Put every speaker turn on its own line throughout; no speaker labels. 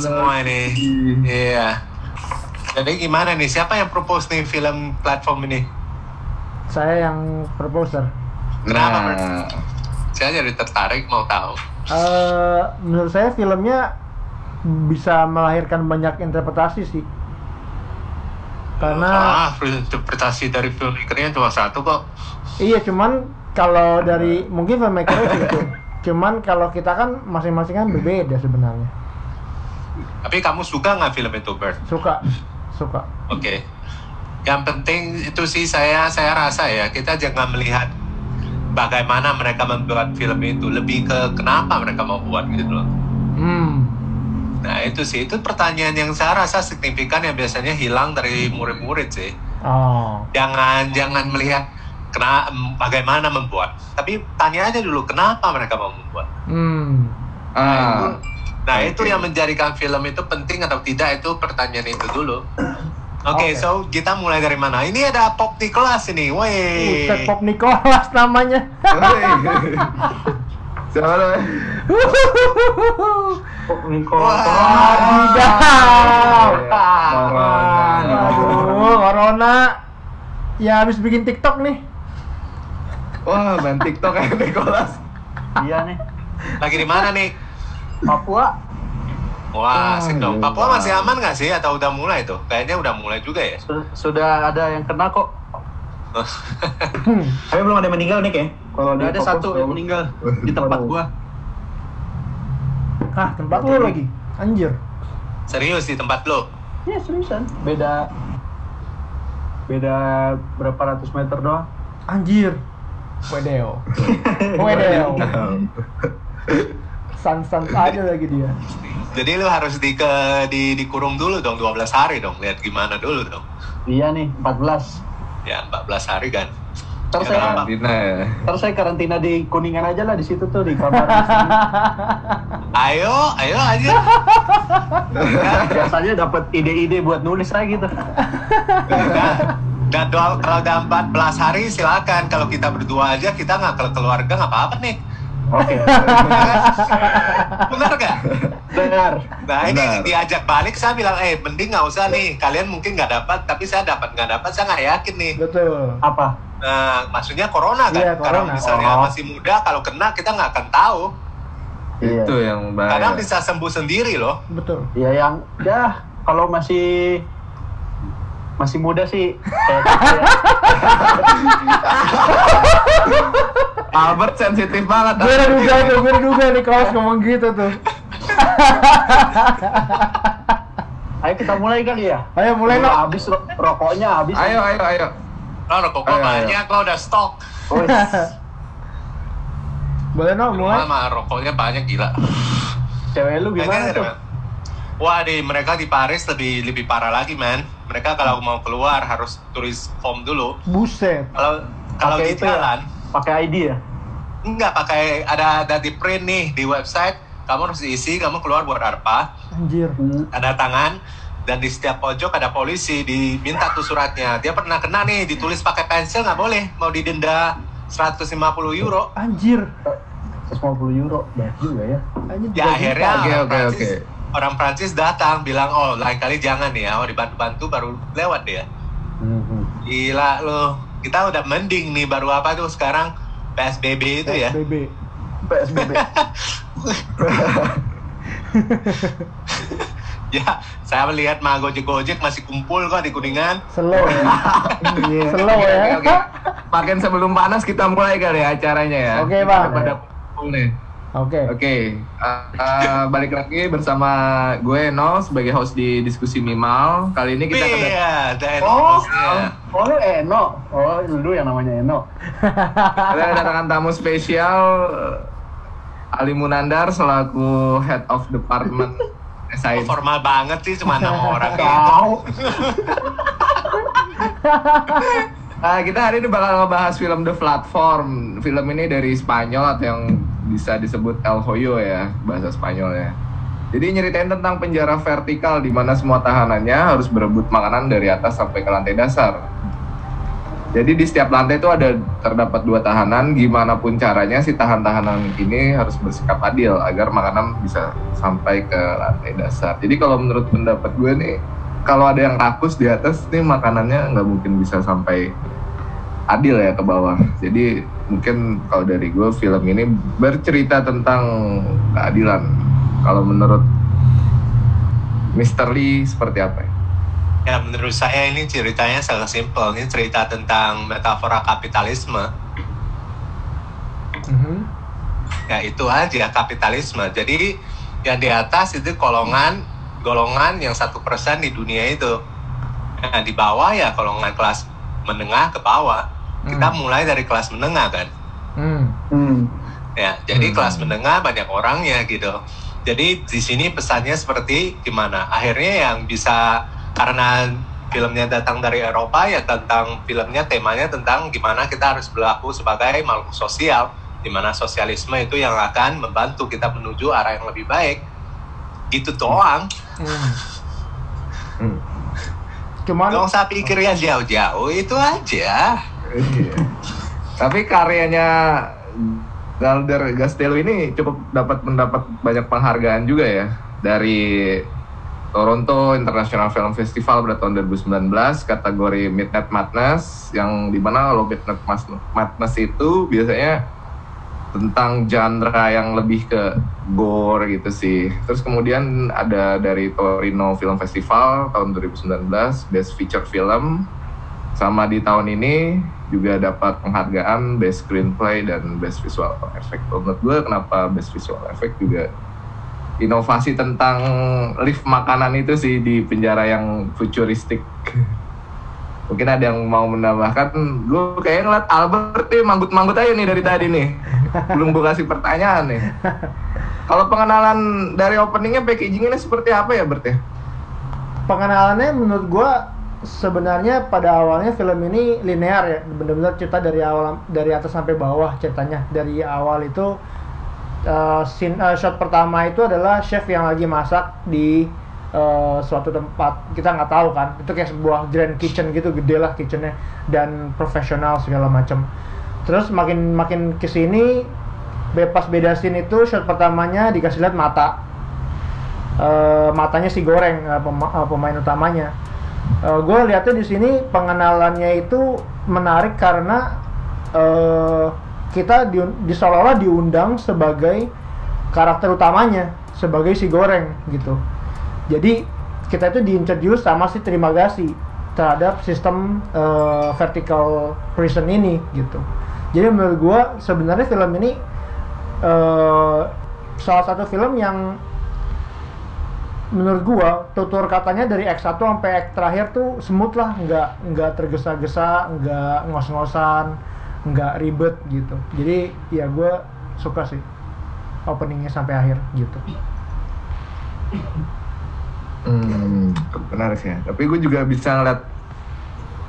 Semua ini. Iya. Jadi gimana nih? Siapa yang propose nih film platform ini?
Saya yang proposer.
Kenapa?
Nah,
Saya jadi tertarik mau tahu.
Eh, menurut saya filmnya bisa melahirkan banyak interpretasi sih. Karena
ah, interpretasi dari filmmakernya cuma satu kok.
iya cuman kalau dari mungkin filmmaker itu cuman kalau kita kan masing-masing kan berbeda sebenarnya.
Tapi kamu suka nggak film itu, Bert?
Suka suka.
Oke. Yang penting itu sih saya saya rasa ya kita jangan melihat bagaimana mereka membuat film itu, lebih ke kenapa mereka mau buat gitu loh.
Hmm.
Nah itu sih itu pertanyaan yang saya rasa signifikan yang biasanya hilang dari murid-murid sih.
Oh.
Jangan jangan melihat kena bagaimana membuat, tapi tanya aja dulu kenapa mereka mau membuat.
Hmm.
ah,
Nah
Oke.
itu yang menjadikan film itu penting atau tidak itu pertanyaan itu dulu. Oke,
Oke.
so kita mulai dari mana? Ini ada pop di kelas ini, woi.
Buset Pop Nicholas namanya.
Siapa lo?
Wadidaw.
Corona.
Aduh, Corona. Ya habis bikin TikTok nih.
Wah, main TikTok ya Nicholas.
Iya nih,
Lagi di mana nih?
Papua.
Wah, asik dong.
Aduh.
Papua masih aman nggak sih? Atau udah mulai tuh? Kayaknya udah mulai juga ya.
Su- Sudah ada yang kena kok.
Hmm.
Tapi belum ada yang meninggal nih kayak. Kalau
ada
Papua
satu yang meninggal di tempat gua.
Ah, tempat lu lagi. Anjir.
Serius di tempat lo?
Iya seriusan. Beda beda berapa ratus meter doang.
Anjir. Wedeo. Wedeo. San-san aja lagi dia.
Jadi lu harus di ke di dikurung dulu dong 12 hari dong. Lihat gimana dulu dong.
Iya nih, 14.
Ya 14 hari kan.
Ntar
Ya,
saya,
Karantina ya.
ntar saya karantina di Kuningan aja lah di situ tuh di kamar.
Ayo, ayo aja.
Biasanya dapat ide-ide buat nulis lagi gitu.
Nah, dan doa- kalau udah 14 hari silakan. Kalau kita berdua aja kita nggak ke keluarga nggak apa-apa nih.
Oke.
Benar gak?
Benar.
Nah ini
Benar.
diajak balik saya bilang, eh mending nggak usah nih. Kalian mungkin nggak dapat, tapi saya dapat nggak dapat saya nggak yakin nih.
Betul.
Apa?
Nah, maksudnya corona kan?
Iya,
Karena
corona.
misalnya
Oh.
masih muda, kalau kena kita nggak akan tahu.
Iya.
Itu yang
Kadang
bahaya.
bisa sembuh sendiri loh.
Betul.
Iya yang ya kalau masih masih muda sih kayak gitu ya.
Albert sensitif banget.
Gue udah duga tuh, gue udah duga nih kalau ngomong gitu tuh.
Ayo kita mulai kali ya.
Ayo mulai no.
Habis ro- rokoknya habis.
Ayo, ayo, ayo.
Lo rokok banyak, lo udah stok.
Wih,
Boleh no, mulai.
mah rokoknya banyak gila.
cewek lu gimana
Kayaknya
tuh?
Wah di mereka di Paris lebih lebih parah lagi man. Mereka kalau mau keluar harus tulis form dulu.
Buset.
Kalau kalau di
itu ya? Pakai ID ya?
enggak pakai ada ada di print nih di website. Kamu harus isi, kamu keluar buat apa?
Anjir.
Ada tangan dan di setiap pojok ada polisi diminta tuh suratnya. Dia pernah kena nih ditulis pakai pensil nggak boleh, mau didenda 150 euro.
Anjir.
150 euro, banyak juga ya.
Anjir.
Ya akhirnya.
Oke,
orang
oke,
Prancis,
oke.
orang Prancis datang bilang oh lain kali jangan ya, oh dibantu-bantu baru lewat dia. Gila loh, kita udah mending nih baru apa tuh sekarang PSBB itu ya.
PSBB.
PSBB.
Ya, saya melihat mah Gojek-Gojek masih kumpul kok di Kuningan.
Slow ya.
Iya.
Slow ya.
oke, oke. Makin sebelum panas kita mulai kali ya acaranya ya.
Oke, Bang.
Kita Pada kumpul nih.
Oke.
Oke, uh, uh, balik lagi bersama gue No sebagai host di diskusi Mimal. Kali ini kita akan
Iya, ada
Oh,
Enosnya.
oh lu Eno. Oh, lu yang namanya Eno.
kita kedatangan tamu spesial Ali Munandar selaku Head of Department
Oh,
SID.
formal banget sih cuma nama orang gitu.
Tahu.
Uh, kita hari ini bakal ngebahas film The Platform. Film ini dari Spanyol atau yang bisa disebut El Hoyo ya, bahasa Spanyolnya. Jadi nyeritain tentang penjara vertikal di mana semua tahanannya harus berebut makanan dari atas sampai ke lantai dasar. Jadi di setiap lantai itu ada terdapat dua tahanan. Gimana pun caranya si tahan-tahanan ini harus bersikap adil agar makanan bisa sampai ke lantai dasar. Jadi kalau menurut pendapat gue nih, kalau ada yang rakus di atas nih makanannya nggak mungkin bisa sampai adil ya ke bawah. Jadi mungkin kalau dari gue film ini bercerita tentang keadilan. Kalau menurut Mr. Lee seperti apa ya?
Ya menurut saya ini ceritanya sangat simpel. Ini cerita tentang metafora kapitalisme.
Mhm.
Ya itu aja kapitalisme. Jadi yang di atas itu golongan golongan yang satu persen di dunia itu. Nah di bawah ya golongan kelas menengah ke bawah. Kita
Hmm.
mulai dari kelas menengah kan.
Hmm.
Hmm.
Ya, jadi
Hmm.
kelas menengah banyak orangnya gitu. Jadi di sini pesannya seperti gimana? Akhirnya yang bisa karena filmnya datang dari Eropa ya tentang filmnya temanya tentang gimana kita harus berlaku sebagai makhluk sosial, di mana sosialisme itu yang akan membantu kita menuju arah yang lebih baik. Gitu doang.
Hmm.
Hmm.
Cuman
Gak usah pikir yang jauh-jauh itu aja.
Iya. Tapi karyanya Galder Castello ini cukup dapat mendapat banyak penghargaan juga ya dari Toronto International Film Festival pada tahun 2019 kategori Midnight Madness yang di mana kalau Midnight Madness itu biasanya tentang genre yang lebih ke gore gitu sih. Terus kemudian ada dari Torino Film Festival tahun 2019 Best Feature Film sama di tahun ini juga dapat penghargaan Best Screenplay dan Best Visual Effect. Menurut gue kenapa Best Visual Effect juga inovasi tentang lift makanan itu sih di penjara yang futuristik. Mungkin ada yang mau menambahkan, gue kayaknya ngeliat Albert nih manggut-manggut aja nih dari tadi nih. Belum gue kasih pertanyaan nih. Kalau pengenalan dari openingnya packagingnya seperti apa ya Bert ya?
pengenalannya menurut gua sebenarnya pada awalnya film ini linear ya benar-benar cerita dari awal dari atas sampai bawah ceritanya. Dari awal itu uh, scene, uh, shot pertama itu adalah chef yang lagi masak di uh, suatu tempat. Kita nggak tahu kan itu kayak sebuah grand kitchen gitu gede lah kitchennya dan profesional segala macam. Terus makin makin ke sini bebas beda scene itu shot pertamanya dikasih lihat mata. Eh, matanya si goreng eh, pema- eh, pemain utamanya. Gue lihatnya di sini pengenalannya itu menarik karena eh, kita di, di seolah-olah diundang sebagai karakter utamanya sebagai si goreng gitu. Jadi kita itu diintroduce sama si terima kasih terhadap sistem eh, vertical prison ini gitu. Jadi menurut gue sebenarnya film ini eh, salah satu film yang menurut gua tutur katanya dari X1 sampai X terakhir tuh smooth lah nggak nggak tergesa-gesa nggak ngos-ngosan nggak ribet gitu jadi ya gua suka sih openingnya sampai akhir gitu
Hmm, menarik ya. Tapi gue juga bisa ngeliat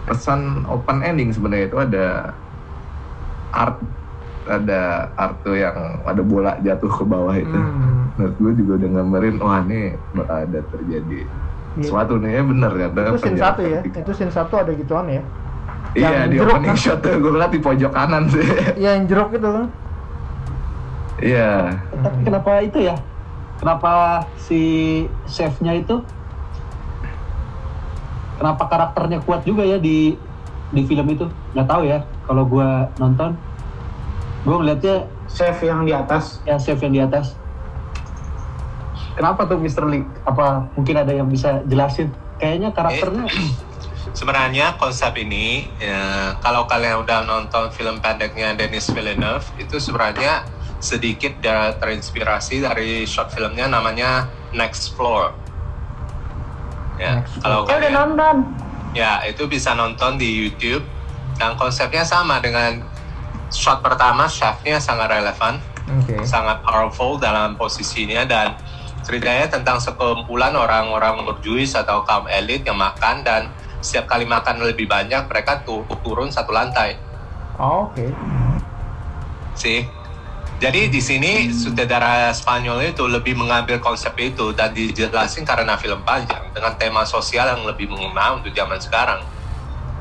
pesan open ending sebenarnya itu ada art ada art tuh yang ada bola jatuh ke bawah itu.
Hmm.
Menurut gue juga udah gambarin wah ini ada terjadi
Iya.
sesuatu nih ya bener kan.
itu scene satu ya itu scene satu ada gituan ya
Iya
yang
di
jeruk
opening
kan?
shot tuh gue ngeliat di pojok kanan sih.
ya yang jeruk itu kan
Iya.
Tapi kenapa itu ya? Kenapa si chefnya itu? Kenapa karakternya kuat juga ya di di film itu? Nggak tahu ya. Kalau gua nonton, gua ngeliatnya
Chef yang di atas.
ya chef yang di atas. Kenapa tuh Mr. Lee? Apa mungkin ada yang bisa jelasin? Kayaknya karakternya
Sebenarnya konsep ini, ya, kalau kalian udah nonton film pendeknya Denis Villeneuve, itu sebenarnya sedikit da- terinspirasi dari short filmnya namanya Next Floor. Ya,
Next
kalau
Saya udah
kalian,
nonton.
ya itu bisa nonton di YouTube. Dan konsepnya sama dengan shot pertama, chefnya sangat relevan
oke
sangat powerful dalam posisinya dan ceritanya tentang sekumpulan orang-orang berjuis atau kaum elit yang makan dan setiap kali makan lebih banyak mereka tuh turun satu lantai
oh, oke
sih. Jadi di sini sutradara Spanyol itu lebih mengambil konsep itu dan dijelasin karena film panjang dengan tema sosial yang lebih mengena untuk zaman sekarang.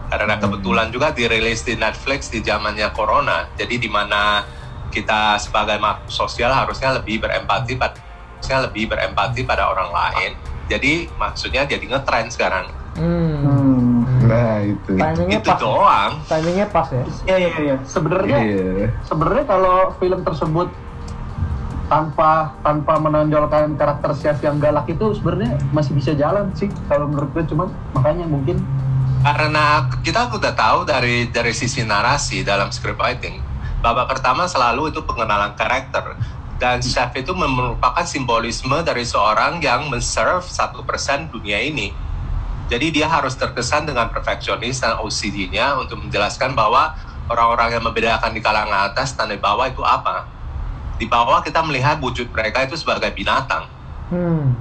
Karena kebetulan juga dirilis di Netflix di zamannya Corona. Jadi di mana kita sebagai makhluk sosial harusnya lebih berempati pada harusnya lebih berempati pada orang lain. Jadi maksudnya jadi ngetrend sekarang.
Hmm.
Hmm.
Nah itu.
Timingnya
Itu
pas.
doang.
Timingnya pas ya.
Iya iya iya.
Sebenarnya
Iya.
sebenarnya kalau film tersebut tanpa tanpa menonjolkan karakter chef yang galak itu sebenarnya masih bisa jalan sih kalau menurut gue cuman makanya mungkin
Karena kita udah tahu dari dari sisi narasi dalam script writing, babak pertama selalu itu pengenalan karakter dan chef itu merupakan simbolisme dari seorang yang men-serve satu persen dunia ini. Jadi dia harus terkesan dengan perfeksionis dan OCD-nya untuk menjelaskan bahwa orang-orang yang membedakan di kalangan atas dan di bawah itu apa. Di bawah kita melihat wujud mereka itu sebagai binatang
Hmm.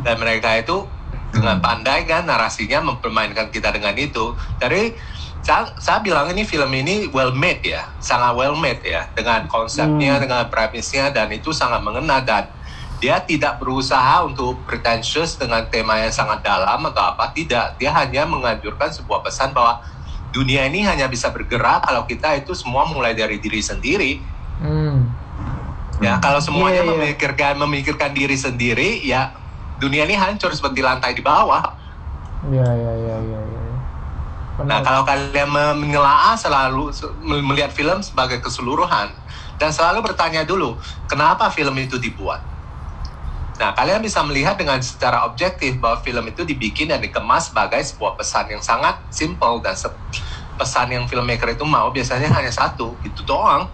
dan mereka itu dengan pandai kan narasinya mempermainkan kita dengan itu dari saya, saya bilang ini film ini well made ya sangat well made ya dengan konsepnya dengan premisnya dan itu sangat mengena dan dia tidak berusaha untuk pretentious dengan tema yang sangat dalam atau apa tidak dia hanya menganjurkan sebuah pesan bahwa dunia ini hanya bisa bergerak kalau kita itu semua mulai dari diri sendiri
Hmm.
ya kalau semuanya
Iya, iya.
memikirkan memikirkan diri sendiri ya dunia ini hancur seperti lantai di bawah
Iya iya iya iya. iya.
nah kalau kalian me- menelaah selalu se- me- melihat film sebagai keseluruhan dan selalu bertanya dulu kenapa film itu dibuat nah kalian bisa melihat dengan secara objektif bahwa film itu dibikin dan dikemas sebagai sebuah pesan yang sangat simple dan se- pesan yang filmmaker itu mau biasanya hanya satu itu doang.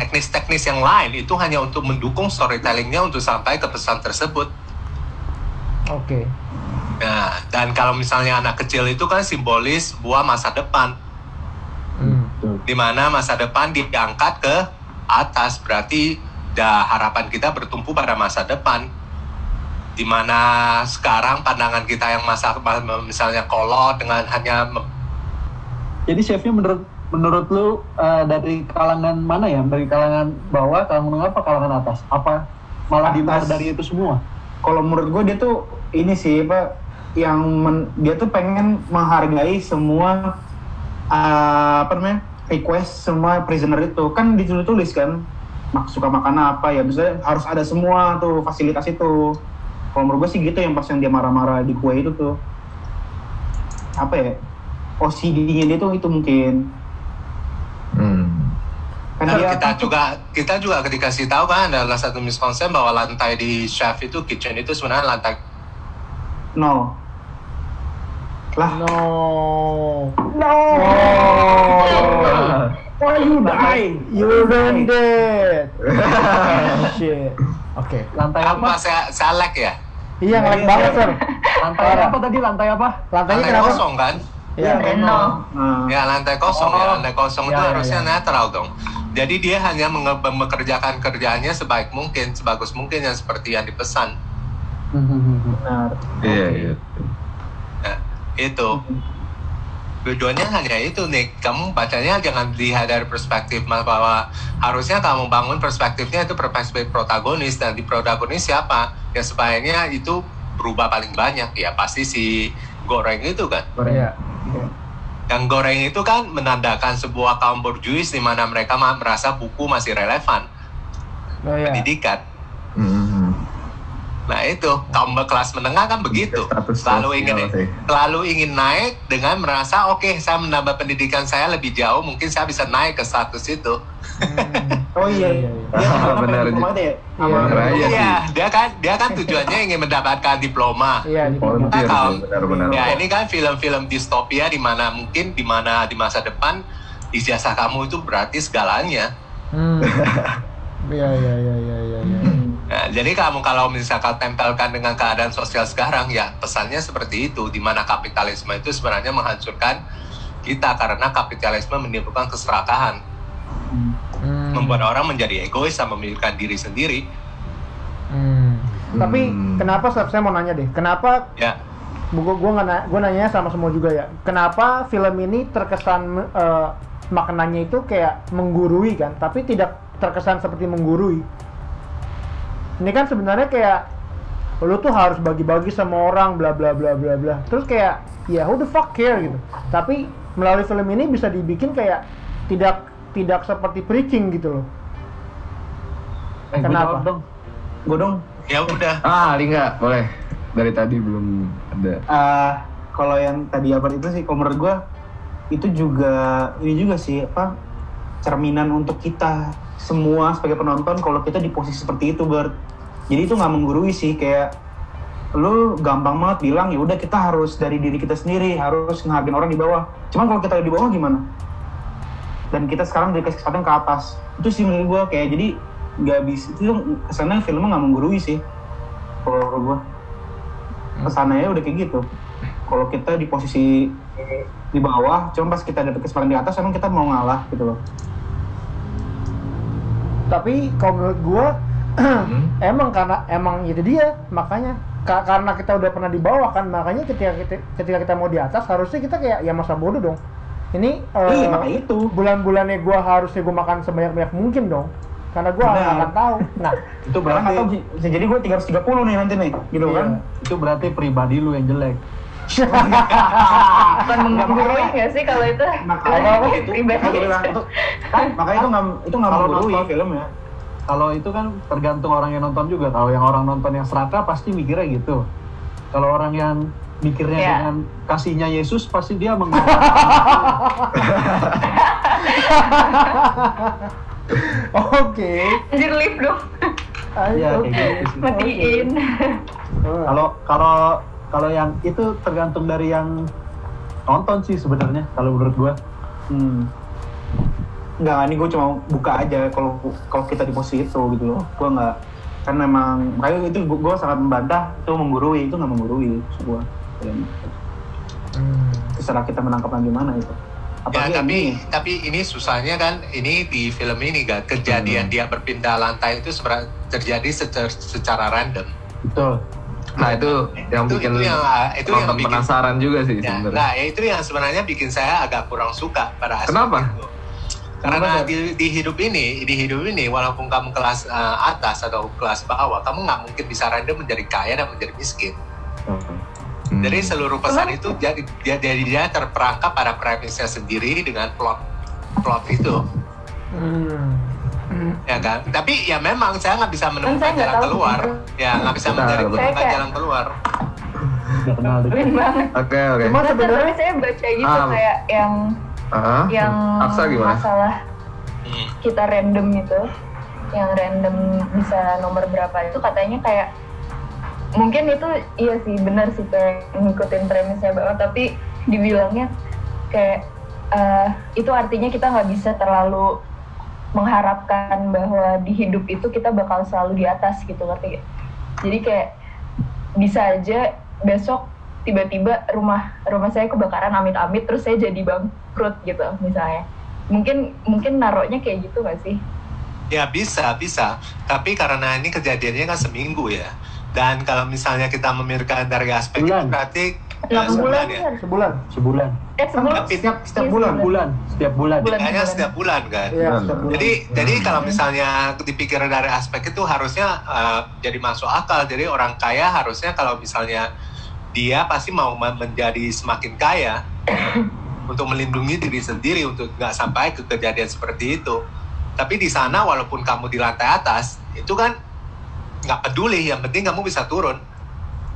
Teknis-teknis yang lain itu hanya untuk mendukung storytellingnya untuk sampai ke pesan tersebut
Oke.
Nah, dan kalau misalnya anak kecil itu kan simbolis buah masa depan,
Hmm.
di mana masa depan diangkat ke atas, berarti dah harapan kita bertumpu pada masa depan. Di mana sekarang pandangan kita yang masa misalnya kolot dengan hanya
jadi chefnya menurut menurut lu eh, dari kalangan mana ya? Dari kalangan bawah kalangan apa kalangan atas? Apa malah di luar
Atas.
dari itu semua?
Kalau menurut gue dia tuh ini sih apa yang men- dia tuh pengen menghargai semua uh, apa namanya request semua prisoner itu. Kan ditulis kan mak suka makan apa? Ya misalnya harus ada semua tuh fasilitas itu. Kalau menurut gue sih gitu yang pas yang dia marah-marah di kue itu tuh. Apa ya OCD-nya dia tuh itu mungkin
Hmm.
kan
dan
dia
kita juga kita juga dikasih tahu kan adalah satu miskonsep bahwa lantai di chef itu kitchen itu sebenarnya lantai
no lah
No.
no why you die
You ruined it. Shit. Oke.
lantai
apa
apa
saya saya lag ya
Iya ngelag banget sir.
lantai apa tadi lantai apa
Lantainya
lantai
kenapa?
kosong kan
Iya.
nah
Ya lantai kosong ya,
Oh.
lantai kosong itu
Ya, ya,
harusnya
ya.
netral dong. Jadi dia hanya menge- mengerjakan kerjaannya sebaik mungkin, sebagus mungkin yang seperti yang dipesan.
benar
Iya iya.
Nah, itu. Tujuannya hanya itu nih, kamu bacanya jangan dilihat dari perspektif bahwa harusnya kamu bangun perspektifnya itu perspektif protagonis dan di protagonis siapa? Ya sebaiknya itu berubah paling banyak ya pasti si goreng itu kan.
Iya.
Yang goreng itu kan menandakan sebuah kaum borjuis di mana mereka merasa buku masih relevan
Oh iya.
pendidikan. Nah itu kaum berkelas menengah kan begitu, selalu ingin selalu ingin naik dengan merasa oke saya menambah pendidikan saya lebih jauh, mungkin saya bisa naik ke status itu.
Hmm.
oh iya
Iya, iya.
Dia
Ah, benar.
diploma ya?
Iya.
Sih.
Iya, dia kan dia kan tujuannya ingin mendapatkan diploma.
Iya. di
Volunteer
Tahu.
sih, benar-benar.
Ya ini kan film-film distopia di mana mungkin di mana di masa depan ijazah kamu itu berarti segalanya.
Hmm. Iya iya iya iya iya. iya.
Nah, jadi kamu kalau misalkan tempelkan dengan keadaan sosial sekarang, ya pesannya seperti itu, di mana kapitalisme itu sebenarnya menghancurkan kita karena kapitalisme menimbulkan keserakahan,
Hmm.
membuat orang menjadi egois dan memikirkan diri sendiri.
Hmm. Tapi
Hmm.
kenapa saya mau nanya deh, kenapa
Ya,
gua gua nggak na- gua nanya sama semua juga ya. Kenapa film ini terkesan eh, maknanya itu kayak menggurui kan, tapi tidak terkesan seperti menggurui. Ini kan sebenarnya kayak lu tuh harus bagi-bagi sama orang bla bla bla bla bla terus kayak ya who the fuck care gitu tapi melalui film ini bisa dibikin kayak tidak tidak seperti preaching gitu loh
Eh,
Kenapa?
jawab dong.
Gue dong.
Ya udah.
Ah, Lingga, boleh. Dari tadi belum ada.
eh kalau yang tadi Albert itu sih, kalau menurut gue itu juga ini juga sih apa cerminan untuk kita semua sebagai penonton kalau kita di posisi seperti itu Bert. Jadi itu nggak menggurui sih kayak lu gampang banget bilang ya udah kita harus dari diri kita sendiri harus ngehargain orang di bawah. Cuman kalau kita di bawah gimana? Dan kita sekarang dikasih kesempatan ke atas. Itu sih menurut gue kayak jadi nggak bisa itu kesannya filmnya nggak menggurui sih kalau gue kesannya udah kayak gitu kalau kita di posisi di bawah cuma pas kita dapet kesempatan di atas emang kita mau ngalah gitu loh
tapi kalau menurut gua
Hmm.
emang karena emang itu dia makanya. Ka- karena kita udah pernah di bawah kan makanya ketika kita ketika kita mau di atas harusnya kita kayak ya masa bodoh dong. Ini eh,
iya makanya itu.
bulan-bulannya gua harusnya gua makan sebanyak-banyak mungkin dong. Karena gua
Benar.
nggak akan tahu. Nah
Itu berarti
bisa- bisa jadi gue 330 nih nanti nih gitu
Iya,
kan?
Itu berarti pribadi lu yang jelek.
bukan menggurui nggak sih kalau itu?
Makanya itu
pribadi.
Makanya gue itu kan, makanya itu nggak itu nggak
Kalau
menggurui
nonton-
film ya
Kalau itu kan tergantung orang yang nonton juga. Kalau yang orang nonton yang serakah pasti mikirnya gitu. Kalau orang yang mikirnya
Iya.
dengan kasihnya Yesus pasti dia mengubah.
oke
anjir lift dong
Ayo,
Iya,
oke
kayak gitu sih.
matiin.
Kalau kalau kalau yang itu tergantung dari yang nonton sih sebenarnya kalau menurut gua.
hmm. Nggak ini gue cuma buka aja kalau kalau kita di posisi itu gitu loh gue nggak kan memang makanya itu gue sangat membantah itu menggurui itu nggak menggurui gue
Hmm.
terserah kita menangkapnya gimana itu
Ya,
Apalagi
tapi
ini,
tapi ini susahnya kan ini di film ini kan kejadian dia berpindah lantai itu terjadi secara, secara random.
Betul.
Nah, itu yang
Itu-
bikin
itu yang, ah, itu yang bikin-
penasaran juga sih
Ya,
sebenarnya.
nah ya itu yang sebenarnya bikin saya agak kurang suka pada
Kenapa?
itu. Karena di, di hidup ini, di hidup ini, walaupun kamu kelas eh, atas atau kelas bawah, kamu nggak mungkin bisa random menjadi kaya dan menjadi miskin.
Hmm.
Jadi seluruh pesan itu jadi dia jadi dia terperangkap pada premisnya sendiri dengan plot plot itu,
Hmm.
ya kan? Tapi ya memang saya nggak bisa menemukan jalan keluar,
gitu.
ya nggak bisa mencari menemukan jalan keluar.
Udah kenal
Oke, oke.
Cuma
Nggak,
sebenarnya
tapi saya baca gitu
Ah.
kayak yang
Ah,
yang
Aksa gimana?
masalah
Hmm.
kita random itu yang random bisa nomor berapa itu katanya kayak mungkin itu iya sih benar sih kayak ngikutin premisnya banget tapi dibilangnya kayak eh, itu artinya kita nggak bisa terlalu mengharapkan bahwa di hidup itu kita bakal selalu di atas gitu ngerti gak? jadi kayak bisa aja besok tiba-tiba rumah rumah saya kebakaran amit-amit terus saya jadi bangkrut gitu misalnya mungkin mungkin naroknya kayak gitu gak sih
Ya bisa, bisa. Tapi karena ini kejadiannya kan seminggu ya. Dan kalau misalnya kita memikirkan dari aspek itu
Bulan.
berarti
enam
eh,
bulan
ya.
kan
sebulan
Sebulan.
eh sebulan
Tapi
setiap setiap
Iya,
bulan
sebulan.
Bulan. Setiap bulan.
Bulan.
Kayaknya setiap bulan kan.
Iya,
Bulan.
setiap bulan.
Jadi jadi
Hmm.
kalau misalnya dipikir dari aspek itu harusnya eh, jadi masuk akal. Jadi orang kaya harusnya kalau misalnya dia pasti mau me- menjadi semakin kaya untuk melindungi diri sendiri untuk nggak sampai ke kejadian seperti itu. Tapi di sana walaupun kamu di lantai atas itu kan nggak peduli. Yang penting kamu bisa turun.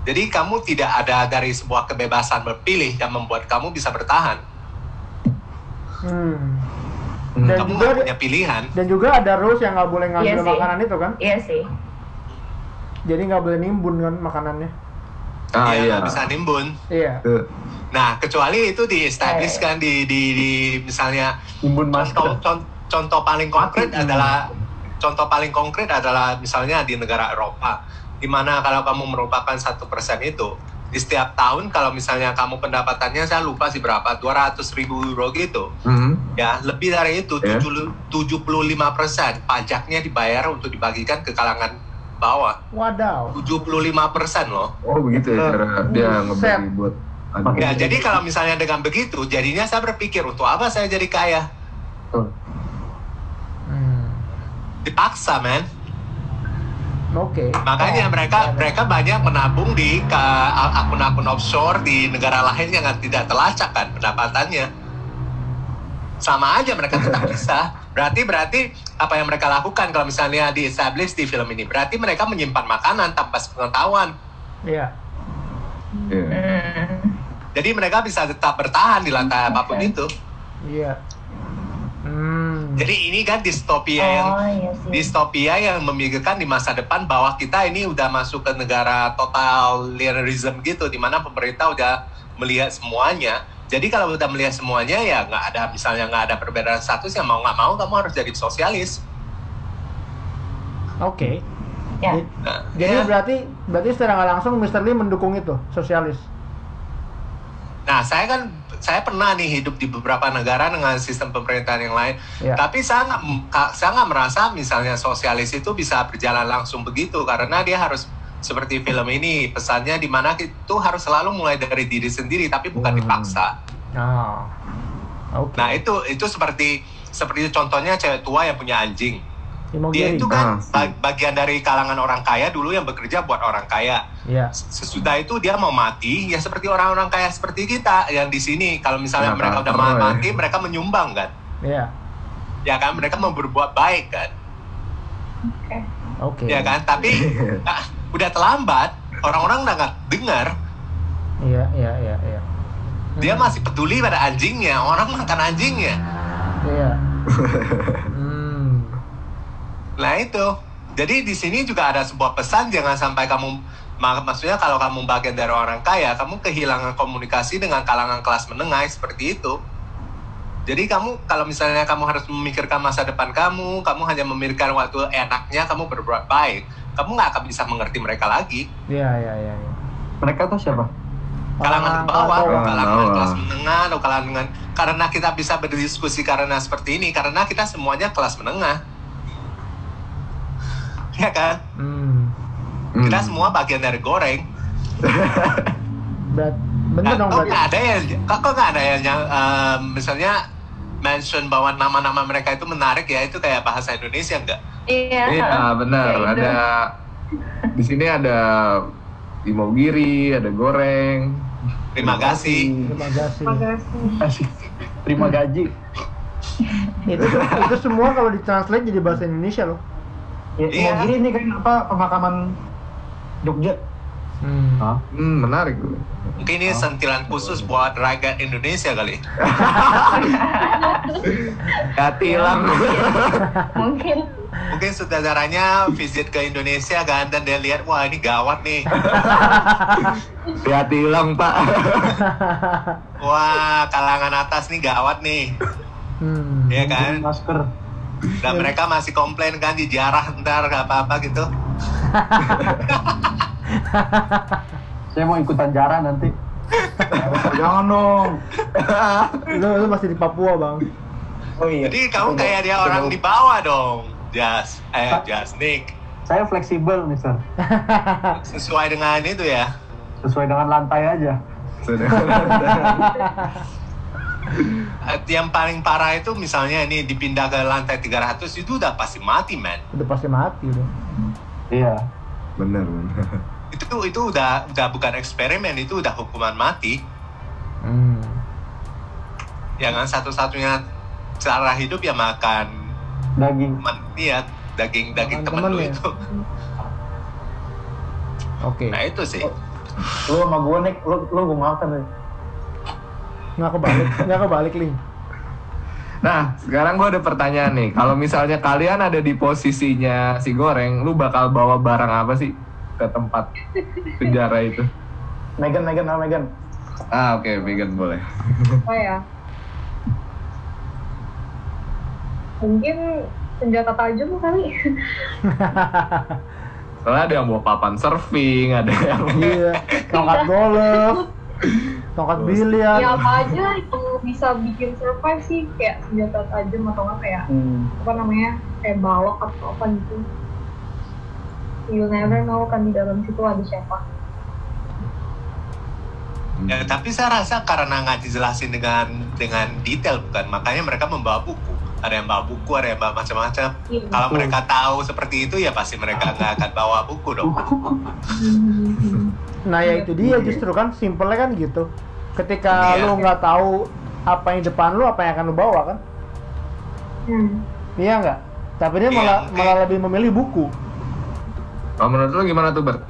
Jadi kamu tidak ada dari sebuah kebebasan berpilih yang membuat kamu bisa bertahan.
Hmm. Dan
kamu
juga
nggak punya pilihan.
dan juga ada rules yang nggak boleh ngambil
Iya sih.
makanan itu kan
iya sih
jadi nggak boleh nimbun kan makanannya
Ah,
Dia
iya.
nggak bisa nimbun.
iya
Tuh.
Nah, kecuali itu di establish
Eh.
kan di, di, di misalnya
Imbun
contoh,
masker.
con- contoh paling konkret
Mati.
adalah contoh paling konkret adalah misalnya di negara Eropa, di mana kalau kamu merupakan satu persen itu di setiap tahun kalau misalnya kamu pendapatannya saya lupa sih berapa 200 ribu euro gitu
Hmm.
ya lebih dari itu
Ya.
75 persen pajaknya dibayar untuk dibagikan ke kalangan bawah
wadaw
75 persen loh
Oh begitu ya cara dia ngebagi buat
Ya, jadi kalau misalnya dengan begitu, jadinya saya berpikir untuk apa saya jadi kaya?
Hmm.
Dipaksa, men.
Oke.
Makanya mereka mereka banyak menabung di akun-akun offshore di negara lain yang tidak terlacak kan pendapatannya. Sama aja mereka tetap bisa. Berarti berarti apa yang mereka lakukan kalau misalnya di establish di film ini berarti mereka menyimpan makanan tanpa pengetahuan.
Iya.
Iya.
Hmm.
Jadi mereka bisa tetap bertahan di lantai apa pun
Oke.
itu.
Iya. Hmm.
Jadi ini kan distopia yang
Oh iya sih.
distopia yang memikirkan di masa depan bahwa kita ini udah masuk ke negara totalitarianism gitu, di mana pemerintah udah melihat semuanya. Jadi kalau udah melihat semuanya ya nggak ada misalnya nggak ada perbedaan status ya mau nggak mau kamu harus jadi sosialis.
Oke.
Ya.
Jadi-
Nah,
Jadi
ya.
berarti berarti secara nggak langsung Mr. Lee mendukung itu sosialis.
Nah, saya kan saya pernah nih hidup di beberapa negara dengan sistem pemerintahan yang lain.
Ya.
Tapi saya nggak saya nggak merasa misalnya sosialis itu bisa berjalan langsung begitu karena dia harus seperti film ini pesannya di mana itu harus selalu mulai dari diri sendiri tapi bukan
Hmm.
dipaksa.
Oh. Oke.
Nah itu itu seperti seperti contohnya cewek tua yang punya anjing.
Imogiri.
Dia itu kan
Ah,
ba- bagian dari kalangan orang kaya dulu yang bekerja buat orang kaya.
Iya.
Sesudah itu dia mau mati ya seperti orang-orang kaya seperti kita yang di sini. Kalau misalnya
Ya,
mereka udah ma-
ya.
mati, mereka menyumbang kan.
Iya.
Ya kan mereka mau berbuat baik kan.
Oke.
Ya kan. Tapi ah, udah terlambat. Orang-orang udah nggak dengar.
Iya, iya, iya, iya.
Dia
Hmm.
masih peduli pada anjingnya. Orang makan anjingnya.
Iya. hmm.
Nah itu. Jadi di sini juga ada sebuah pesan jangan sampai kamu mak- maksudnya kalau kamu bagian dari orang kaya, kamu kehilangan komunikasi dengan kalangan kelas menengah seperti itu. Jadi kamu kalau misalnya kamu harus memikirkan masa depan kamu, kamu hanya memikirkan waktu enaknya kamu berbuat baik, kamu nggak akan bisa mengerti mereka lagi.
Iya, iya, iya, iya.
Mereka tuh siapa?
Kalangan ke bawah, kalangan
Bawah.
kelas menengah atau kalangan karena kita bisa berdiskusi karena seperti ini karena kita semuanya kelas menengah. Ya kan?
Hmm.
Kita
Hmm.
semua bagian dari goreng.
Berat, bener
Nah,
dong
kok nggak ada yang kok, kok nggak ada yang, yang eh, misalnya mention bahwa nama-nama mereka itu menarik ya itu kayak bahasa Indonesia enggak?
Iya.
Iya benar.
Gitu.
Ada di sini ada imogiri, ada goreng.
Terima kasih.
Terima kasih.
Terima gaji.
itu itu semua kalau ditranslate jadi bahasa Indonesia loh.
Ya,
Iya.
Imogiri ini kan apa pemakaman Jogja.
Hmm.
Hah?
Hmm, menarik.
Mungkin ini sentilan khusus buat rakyat Indonesia kali.
Ya tilang.
Mungkin.
Mungkin saudaranya visit ke Indonesia kan dan dia lihat wah ini gawat nih.
ya tilang pak.
Wah kalangan atas nih gawat nih.
Hmm.
Ya kan?
Masker.
Dan mereka masih komplain kan di jarah ntar gak apa-apa gitu.
Saya mau ikutan jarah nanti.
Jangan dong.
Lu, lu masih di Papua bang.
Oh iya.
Jadi kamu kayak dia orang di bawah dong. Jas, eh Jas Nick.
Saya fleksibel, Mister.
Sesuai dengan itu ya.
Sesuai dengan lantai aja.
Eh, Yang paling parah itu misalnya ini dipindah ke lantai 300 itu udah pasti mati man.
Udah pasti mati udah.
Iya.
bener bener.
Itu itu udah udah bukan eksperimen itu udah hukuman mati.
Hmm.
Ya kan satu-satunya cara hidup ya makan
Daging.
teman iya daging daging
Makan
temen
temen
lu
ya?
itu.
Oke.
Nah itu sih.
Lu sama gue nih, lu lu gue makan nih.
Nggak kebalik, nggak kebalik link.
Nah, sekarang gue ada pertanyaan nih. Kalau misalnya kalian ada di posisinya si goreng, lu bakal bawa barang apa sih ke tempat penjara itu?
Megan, Megan, sama Megan.
Ah, oke, vegan boleh.
apa ya mungkin senjata tajam kali
Soalnya ada yang bawa papan surfing, ada yang
Iya. Tongkat golf, tongkat biliar.
ya apa aja itu bisa bikin survive sih kayak senjata tajam atau nggak kayak
Hmm.
apa namanya kayak balok atau apa gitu you never know kan di dalam situ ada siapa
Ya, tapi saya rasa karena nggak dijelasin dengan dengan detail bukan, makanya mereka membawa buku. ada yang bawa buku ada yang bawa macam-macam
Iya.
kalau mereka tahu seperti itu ya pasti mereka nggak akan bawa buku dong.
Nah ya itu dia justru kan simpelnya kan gitu. Ketika
Iya.
lu nggak tahu apa yang depan lu, apa yang akan lu bawa kan?
Hmm.
Iya nggak? Tapi dia
Iya,
malah malah lebih memilih buku.
Kalau menurut lu gimana tuh Bert?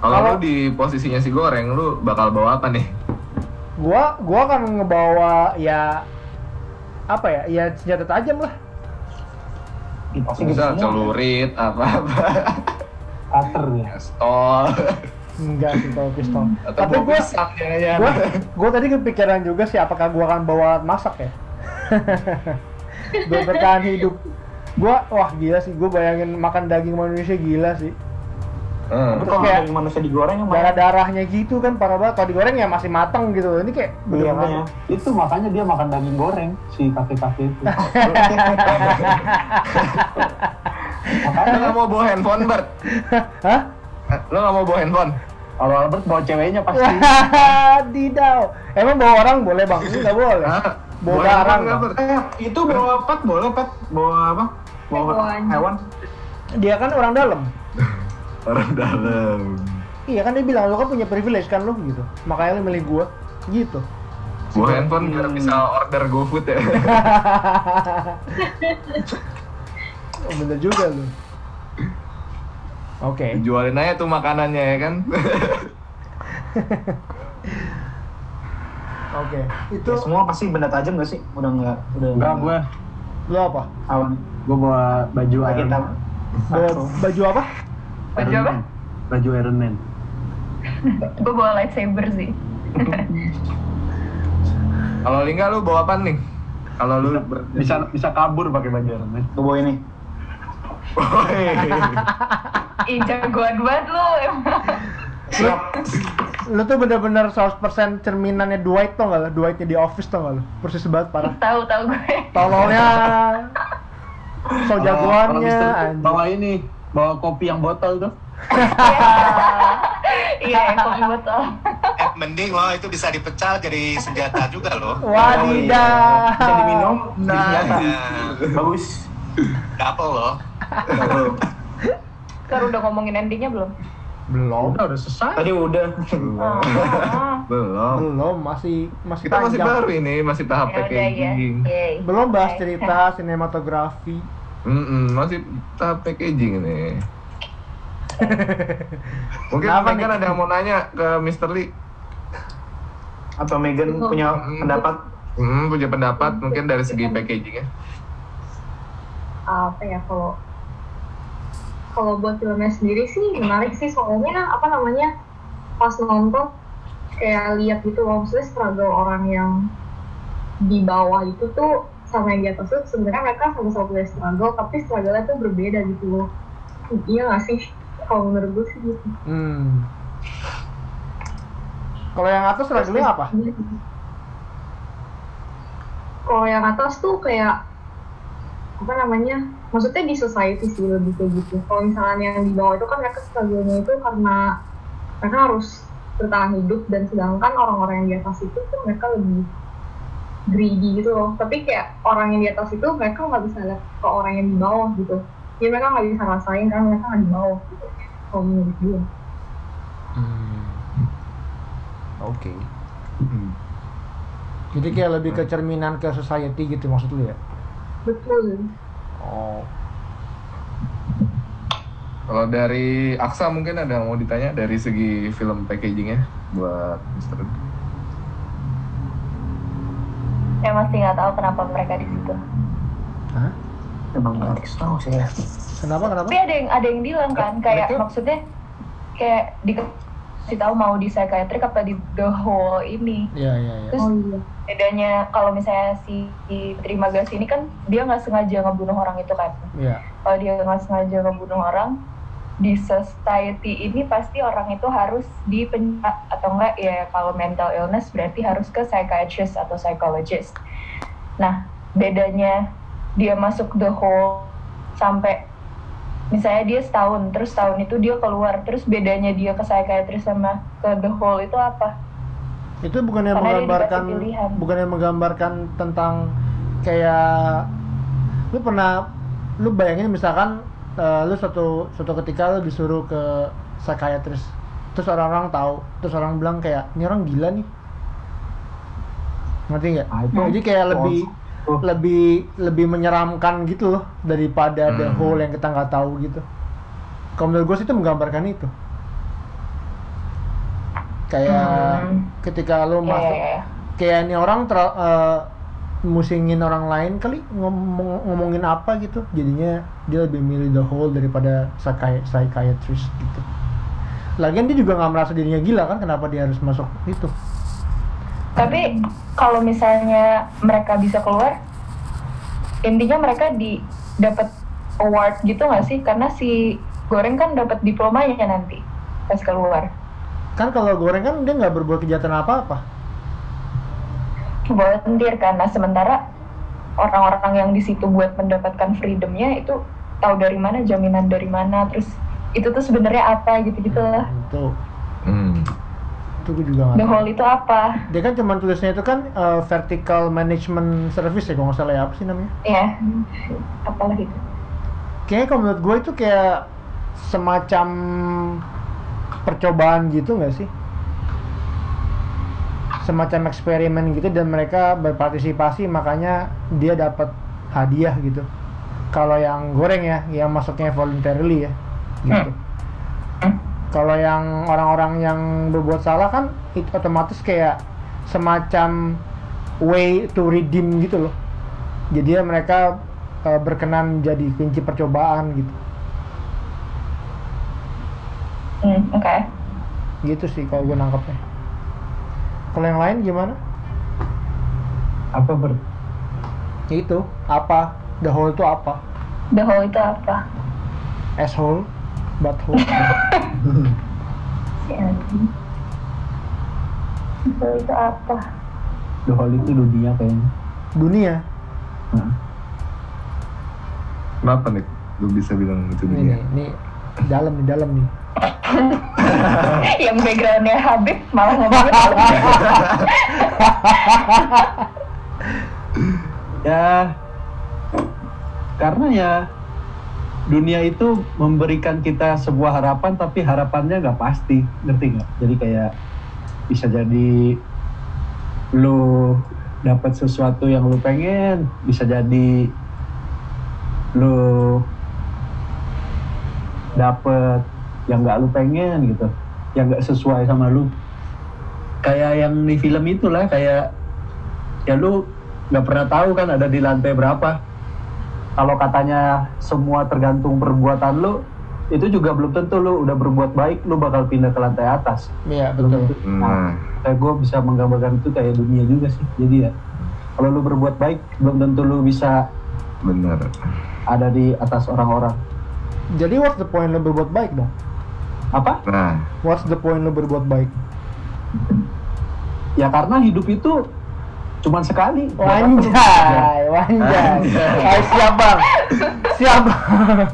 Kalau lu di posisinya si goreng, lu bakal bawa apa nih?
Gua gua akan ngebawa ya apa ya? Ya senjata tajam lah.
Pasti semua.
celurit, apa-apa,
Cutter ya.
pistol,
Enggak sih kalau pistol.
atau
Tapi gua
pisang jangan-jangan.
gua gua tadi kepikiran juga sih apakah gua akan bawa alat masak ya? Biar bertahan hidup. Gua wah gila sih, gua bayangin makan daging manusia gila sih.
Hmm.
Kalau
kayak-
daging manusia digoreng emang
darah darahnya gitu kan parah banget kalau digoreng ya masih matang gitu ini kayak
Iya, makanya.
Itu makanya dia makan daging goreng si kakek-kakek itu. Makanya
nggak mau bawa handphone, Bert?
hah
Lu nggak mau bawa handphone?
kalau Albert bawa ceweknya pasti.
Didau emang bawa orang boleh bang ini nggak boleh bawa barang.
Bert?
Eh, itu bawa pet boleh pet? Bawa apa? Bawa
hewan?
dia kan orang dalam
Orang dalam.
iya kan dia bilang lu kan punya privilege kan lu gitu. Makanya lu milih gua gitu.
Bawa handphone biar bisa order GoFood ya.
oh, bener juga lu. Oke.
Jualin aja tuh makanannya ya kan.
oke itu
Ya, semua pasti benda tajam gak sih? Udah nggak, udah
Enggak gue,
lu apa?
Awan.
gue bawa baju
bawa baju apa
Baju
Iron
apa?
Man. Baju Iron Man.
Gue bawa lightsaber sih.
Kalau Lingga lu bawa apa nih? Kalau lu ber-
Bisa bisa kabur pakai baju Iron Man.
Gue bawa ini.
Woi.
Ih, jagoan banget lu emang.
lu, tuh bener-bener 100% cerminannya Dwight tau gak lu Dwightnya di office tau gak lu persis banget parah
Tahu tahu gue.
tololnya so jagoannya
bawa ini, bawa kopi yang botol tuh.
Iya, yang kopi botol.
eh, mending loh itu bisa dipecah jadi senjata juga loh
wadidaw
Bisa diminum, jadi
Nah.
senjata.
ya,
Bagus.
double loh
Kar udah ngomongin endingnya belum?
belum
Udah udah selesai.
Tadi udah.
Oh,
Belum.
belum masih masih
Kita masih
panjang.
baru ini, masih tahap
ya udah ya.
packaging.
Yeay.
belum bahas cerita sinematografi
Mm-mm, masih tahap packaging ini. Mungkin
Kenapa
Megan
nih?
ada yang mau nanya ke Mr. Lee.
Atau Megan punya pendapat?
Hmm, punya pendapat mungkin dari segi packagingnya.
apa ya kalau kalau buat filmnya sendiri sih menarik sih soalnya apa namanya pas nonton kayak lihat gitu loh maksudnya struggle orang yang di bawah itu tuh sama yang di atas tuh sebenarnya mereka sama-sama punya struggle tapi struggle-nya tuh berbeda gitu loh. Iya gak sih? Kalau menurut gue sih gitu.
Hmm. kalau yang atas lagunya apa?
kalau yang atas tuh kayak apa namanya maksudnya di society sih lebih kayak gitu. Kalau misalnya yang di bawah itu kan mereka struggle-nya itu karena mereka harus bertahan hidup dan sedangkan orang-orang yang di atas itu tuh mereka lebih greedy gitu loh. Tapi kayak orang yang di atas itu mereka nggak bisa lihat ke orang yang di bawah gitu. Ya mereka nggak bisa rasain karena mereka nggak di bawah gitu. Kalau menurut gue.
Hmm. oke.
Hmm.
jadi kayak lebih ke cerminan ke society gitu maksud lu ya?
Betul.
Oh.
Kalau dari Aksa mungkin ada yang mau ditanya dari segi film packagingnya buat Mr.
Saya masih nggak tahu kenapa mereka di situ.
Hah?
Emang nggak tahu sih ya.
kenapa kenapa
Tapi ada yang ada yang bilang kan kayak
Mereka-
maksudnya kayak dikasih tahu mau di psychiatric apa di the whole ini.
Iya iya iya.
Terus
oh iya
bedanya kalau misalnya si terima gas ini kan dia nggak sengaja ngebunuh orang itu kan.
Iya.
Kalau dia nggak sengaja ngebunuh orang di society ini pasti orang itu harus dipenjara atau enggak ya kalau mental illness berarti harus ke psychiatrist atau psychologist. Nah bedanya dia masuk the hole sampai misalnya dia setahun terus tahun itu dia keluar terus bedanya dia ke psychiatrist sama ke the hole itu apa?
Itu bukan yang
Karena
menggambarkan bukan yang menggambarkan tentang kayak lu pernah lu bayangin misalkan eh, lu suatu suatu ketika lu disuruh ke psychiatrist terus orang-orang tahu terus orang bilang kayak ini orang gila nih ngerti nggak
Ah,
jadi kayak lebih
oh.
lebih lebih menyeramkan gitu loh daripada the
Hmm.
whole yang kita nggak tahu gitu kalau menurut gue sih itu menggambarkan itu kayak
Hmm.
ketika lu
Iya,
masuk
iya, iya.
kayak ini orang ter, eh, musingin orang lain kali ngomong ngomongin apa gitu jadinya dia lebih milih the whole daripada psychi- psychiatrist gitu lagian dia juga nggak merasa dirinya gila kan kenapa dia harus masuk itu
Tapi kalau misalnya mereka bisa keluar, intinya mereka di dapat award gitu nggak sih? Karena si goreng kan dapat diplomanya nanti pas keluar.
kan kalau goreng kan dia nggak berbuat kejahatan apa-apa
Volunteer kan. Nah sementara orang-orang yang di situ buat mendapatkan freedomnya itu tahu dari mana, jaminan dari mana, terus itu tuh sebenarnya apa gitu-gitu lah.
itu
Hmm.
itu gue juga
The whole itu apa?
dia kan cuma tulisnya itu kan eh, vertical management service ya kalau nggak salah ya apa sih namanya
Ya, apalah itu.
kayaknya kalau menurut gue itu kayak semacam percobaan gitu nggak sih semacam eksperimen gitu dan mereka berpartisipasi makanya dia dapat hadiah gitu. Kalau yang goreng ya yang masuknya voluntarily ya gitu. Kalau yang orang-orang yang berbuat salah kan itu otomatis kayak semacam way to redeem gitu loh. Jadi ya mereka uh, berkenan jadi kunci percobaan gitu.
Hmm, oke.
gitu sih kalau gue nangkepnya kalau yang lain gimana
Apa ber?
Ya itu apa the whole itu apa
The whole itu apa?
asshole butthole
Si anjing. The whole itu apa?
The Hall itu dunia kayaknya.
dunia
Nah.
Kenapa nih? Lu bisa bilang itu
ini
dunia?
nih ini dalam nih dalam nih
yang backgroundnya Habib malah ngomongin
Ya, karena ya dunia itu memberikan kita sebuah harapan, tapi harapannya nggak pasti, ngerti nggak? Jadi kayak bisa jadi lu dapat sesuatu yang lu pengen, bisa jadi lu dapet yang nggak lu pengen gitu, yang nggak sesuai sama lu. Kayak yang di film itulah, kayak ya lu nggak pernah tahu kan ada di lantai berapa. Kalau katanya semua tergantung perbuatan lu, itu juga belum tentu lu udah berbuat baik, lu bakal pindah ke lantai atas.
iya
Belum
betul
tentu.
Nah,
Nah, kayak gue bisa menggambarkan itu kayak dunia juga sih. Jadi ya, kalau lu berbuat baik, belum tentu lu bisa
bener.
ada di atas orang-orang.
jadi what's the point lo berbuat baik dong
Apa?
Nah,
what's the point lo berbuat baik?
Ya karena hidup itu cuman sekali.
Wanjay wanjay Ay, siap bang. Siap bang.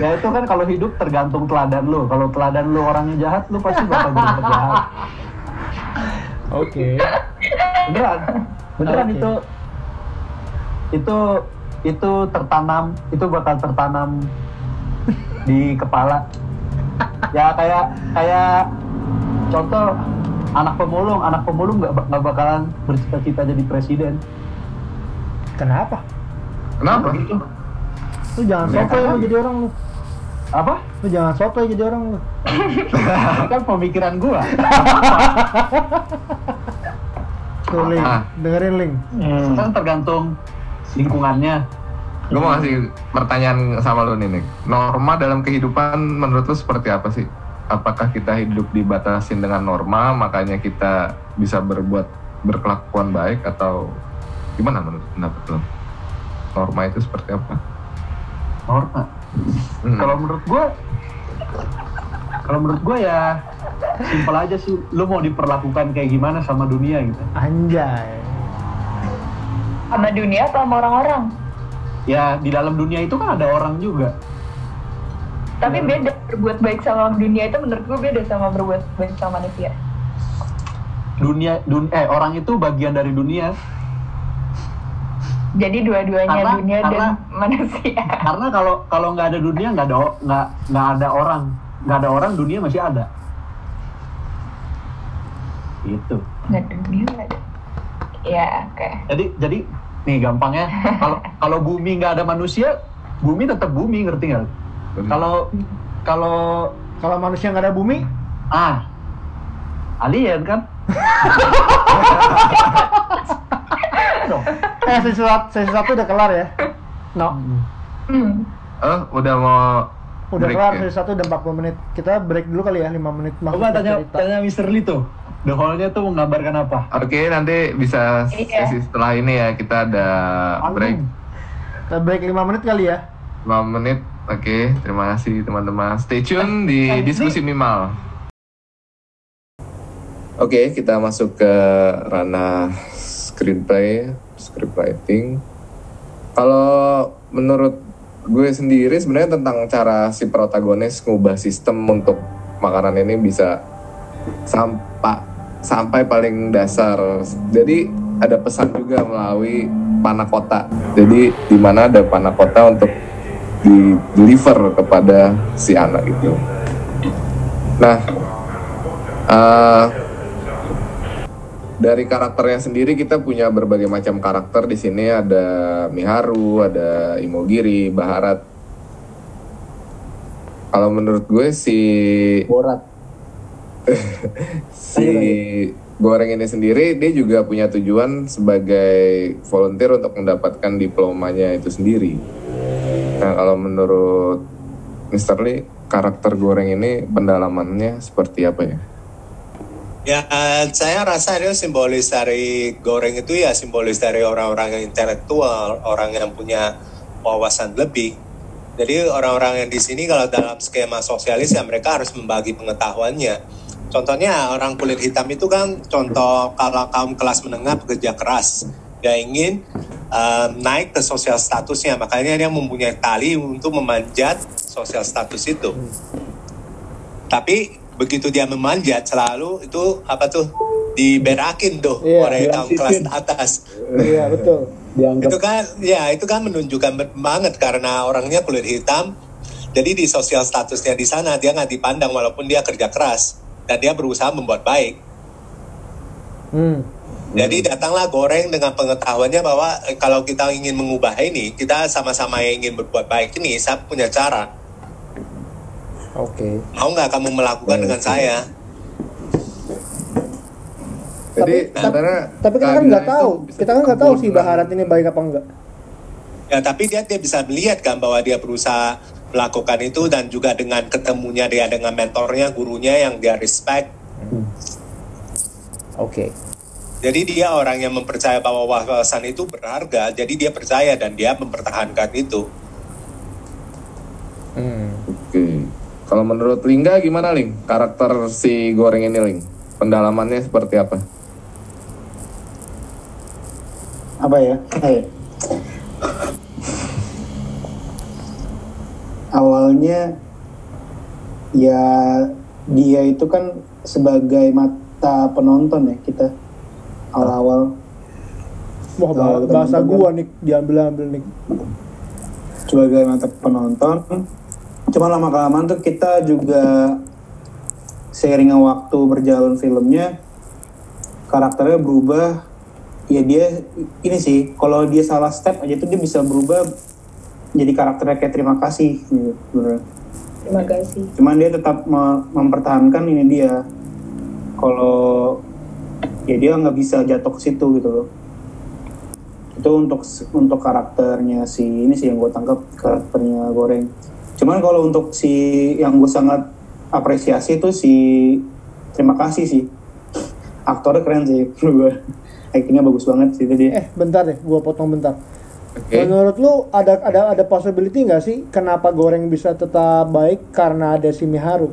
Ya itu kan kalau hidup tergantung teladan lu. Kalau teladan lu orangnya jahat lu pasti bakal berbuat jahat.
Oke.
Beneran. Beneran
Oke.
itu. Itu itu tertanam itu bakal tertanam di kepala ya kayak kayak contoh anak pemulung. Anak pemulung nggak nggak bakalan bercita-cita jadi presiden.
Kenapa?
Kenapa?
Begitu.
lu jangan
Ya,
sotoy
karena-
lu jadi orang lu.
Apa?
Lu jangan sotoy jadi orang lu.
Kan pemikiran gua.
Tuh link.
Ah.
dengerin link.
Itu kan tergantung lingkungannya
Gue mau ngasih pertanyaan sama lu nih, Nick. Norma dalam kehidupan menurut lu seperti apa sih? Apakah kita hidup dibatasin dengan norma, makanya kita bisa berbuat berkelakuan baik atau gimana menurut pendapat lu? Norma itu seperti apa?
norma
Hmm.
kalau menurut gua kalau menurut gua ya simpel aja sih lu mau diperlakukan kayak gimana sama dunia gitu
anjay
sama dunia atau sama orang-orang?
Ya di dalam dunia itu kan ada orang juga
Tapi beda berbuat baik sama dunia itu menurut gue beda sama berbuat baik sama manusia.
dunia dun eh orang itu bagian dari dunia
Jadi dua-duanya
Karena-
dunia dan
karena-
manusia.
Karena kalau kalau nggak ada dunia nggak ada nggak nggak ada orang, nggak ada orang dunia masih ada. Gitu.
Nggak dunia nggak ada. Ya, oke.
Jadi jadi nih gampangnya kalau kalau bumi nggak ada manusia, bumi tetap bumi ngerti nggak? Kalau kalau
Kalau manusia nggak ada bumi,
ah alien kan?
Eh sesi satu, sesi satu udah kelar ya. No,
Hmm.
Oh, udah mau
udah
break
kelar
ya?
sesi satu udah 40 menit. Kita break dulu kali ya 5 menit
Coba tanya
cerita.
tanya Mr. Lito. The Hall-nya tuh menggambarkan apa?
Oke, nanti bisa
Iya.
sesi setelah ini ya kita ada break
Kita break 5 menit kali ya.
5 menit. Oke, terima kasih teman-teman. Stay tune di diskusi Mimal. Oke, kita masuk ke ranah screenplay, scriptwriting. Kalau menurut gue sendiri sebenarnya tentang cara si protagonis ngubah sistem untuk makanan ini bisa sampai sampai paling dasar. Jadi ada pesan juga melalui panakota. Jadi di mana ada panakota untuk di deliver kepada si anak itu. Nah, eh, dari karakternya sendiri kita punya berbagai macam karakter di sini ada Miharu, ada Imogiri, Baharat. Kalau menurut gue si
Borat.
si goreng ini sendiri dia juga punya tujuan sebagai volunteer untuk mendapatkan diplomanya itu sendiri. Nah kalau menurut Mr. Lee karakter goreng ini pendalamannya seperti apa ya?
Ya, saya rasa dia simbolis dari goreng itu ya simbolis dari orang-orang yang intelektual, orang yang punya wawasan lebih. Jadi orang-orang yang di sini kalau dalam skema sosialis ya mereka harus membagi pengetahuannya. Contohnya orang kulit hitam itu kan contoh kalau kaum kelas menengah bekerja keras. Dia ingin eh, naik ke sosial statusnya, makanya dia mempunyai tali untuk memanjat sosial status itu. Tapi begitu dia memanjat selalu itu apa tuh diberakin tuh
Iya,
oleh kaum kelas atas.
Iya, betul.
Dianggap
Itu kan ya itu kan menunjukkan banget karena orangnya kulit hitam. Jadi di sosial statusnya di sana dia nggak dipandang walaupun dia kerja keras dan dia berusaha membuat baik.
Hmm.
Jadi datanglah goreng dengan pengetahuannya bahwa eh, kalau kita ingin mengubah ini, kita sama-sama ingin berbuat baik ini, saya punya cara.
Oke.
Mau nggak kamu melakukan dengan saya?
Jadi
Tapi-
sebenarnya
Tapi kita kan nggak tahu. Kita kan nggak tahu sih
dengan-
Baharat ini baik apa enggak.
Ya tapi dia dia bisa melihat kan bahwa dia berusaha melakukan itu dan juga dengan ketemunya dia dengan mentornya, gurunya yang dia respect.
Oke.
Jadi dia orang yang mempercaya bahwa wawasan itu berharga, jadi dia percaya dan dia mempertahankan itu.
Hmm.
Oke. Kalau menurut Lingga gimana Ling? Karakter si goreng ini Ling? Pendalamannya seperti apa?
apa ya kayak awalnya ya dia itu kan sebagai mata penonton ya kita awal-awal.
Wah,
Oh,
bahasa gua nih diambil-ambil nih.
sebagai mata penonton. Cuma lama kelamaan tuh kita juga seiringnya waktu berjalan filmnya karakternya berubah. Ya dia ini sih kalau dia salah step aja tuh dia bisa berubah jadi karakternya kayak terima kasih gitu.
Terima kasih.
cuman dia tetap me- mempertahankan ini dia kalau ya dia nggak bisa jatuh ke situ gitu loh itu untuk untuk karakternya si ini sih yang gue tangkap karakternya goreng cuman kalau untuk si yang gue sangat apresiasi itu si terima kasih sih aktornya keren sih menurut gue actingnya bagus banget sih tadi
Eh, bentar deh, gua potong bentar.
Oke.
Menurut lu ada ada ada possibility nggak sih kenapa goreng bisa tetap baik karena ada si Miharu?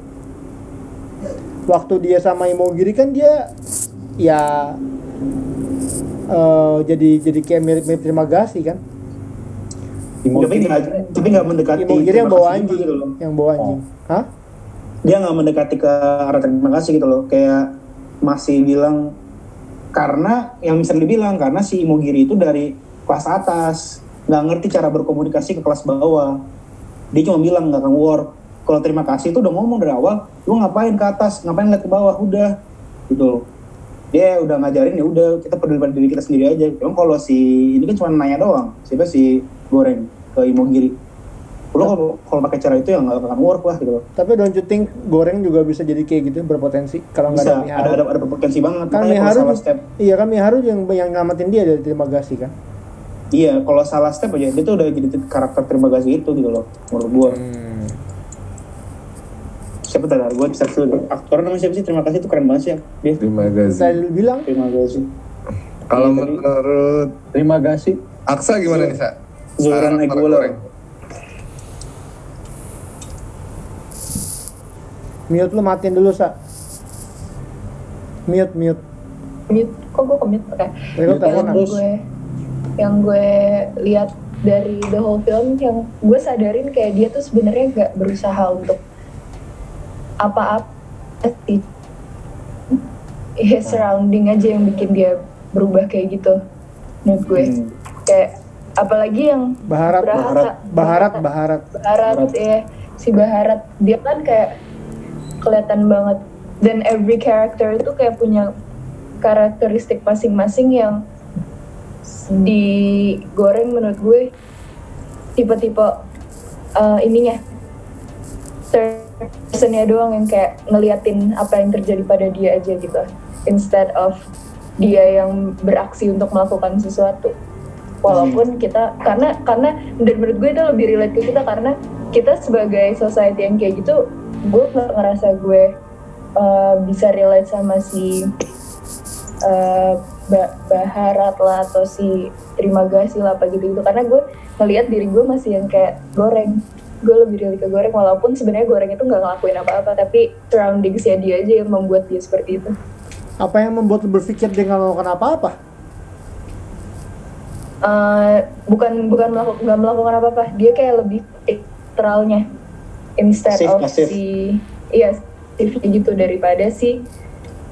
Waktu dia sama Imogiri kan dia ya eh, jadi jadi kayak mirip-mirip terima kasih kan?
nggak tapi nggak mendekati
Imogiri yang bawa anjing,
gitu loh.
yang bawa anjing. Hah?
dia nggak mendekati ke arah terima kasih gitu loh kayak masih bilang karena yang bisa dibilang karena si Imogiri itu dari kelas atas. Nggak ngerti cara berkomunikasi ke kelas bawah. Dia cuma bilang nggak akan work kalau terima kasih itu udah ngomong dari awal lu ngapain ke atas? Ngapain lihat ke bawah? Udah. Gitu dia udah ngajarin ya udah kita peduli pada diri kita sendiri aja. Emang kalau si ini kan cuma nanya doang. Siapa si goreng ke Imogiri. Lu kalau kalau pakai cara itu ya nggak akan work lah gitu
Tapi don't you think goreng juga bisa jadi kayak gitu berpotensi? Kalau nggak ada Miharu?
ada ada, ada berpotensi banget.
Kan Miharu
step.
iya kan Miharu yang yang ngamatin dia dari terima kasih kan
iya kalau salah step aja dia tuh udah jadi karakter terima kasih itu gitu loh menurut gua
Hmm.
siapa tadi gua bisa dulu aktor namanya siapa sih terima kasih itu keren banget sih ya dia
Terima kasih.
saya bilang
terima kasih
Kalau
Iya,
menurut
Terima kasih.
Aksa gimana nih, Sa?
Zoran
goreng.
mute lu matiin dulu sa mute mute
Mute. Kok gue ke mute? Oke.
ya, lu
Mute
teleponan.
terus.
gue yang gue lihat dari the whole film yang gue sadarin kayak dia tuh sebenarnya gak berusaha untuk apa-apa sih. Ya surrounding aja yang bikin dia berubah kayak gitu menurut gue.
Hmm.
kayak apalagi yang
Baharat
Berasa.
Baharat Baharat
Baharat. Ya si Baharat dia kan kayak kelihatan banget. Dan every character itu kayak punya karakteristik masing-masing yang digoreng menurut gue tipe-tipe uh, ininya. Personnya doang yang kayak ngeliatin apa yang terjadi pada dia aja gitu. Instead of dia yang beraksi untuk melakukan sesuatu. Walaupun kita karena karena dan menurut gue itu lebih relate ke kita karena kita sebagai society yang kayak gitu gue nggak ngerasa gue uh, bisa relate sama si uh, Baharat lah atau si terima kasih lah apa gitu gitu karena gue ngelihat diri gue masih yang kayak goreng. Gue lebih relate ke goreng walaupun sebenarnya goreng itu nggak ngelakuin apa-apa tapi surroundingsnya dia aja yang membuat dia seperti itu.
Apa yang membuat lu berpikir dia nggak melakukan apa-apa?
Eh, bukan bukan melakukan nggak melakukan apa apa dia kayak lebih literalnya instead
Safe,
of
pasif.
si iya gitu daripada si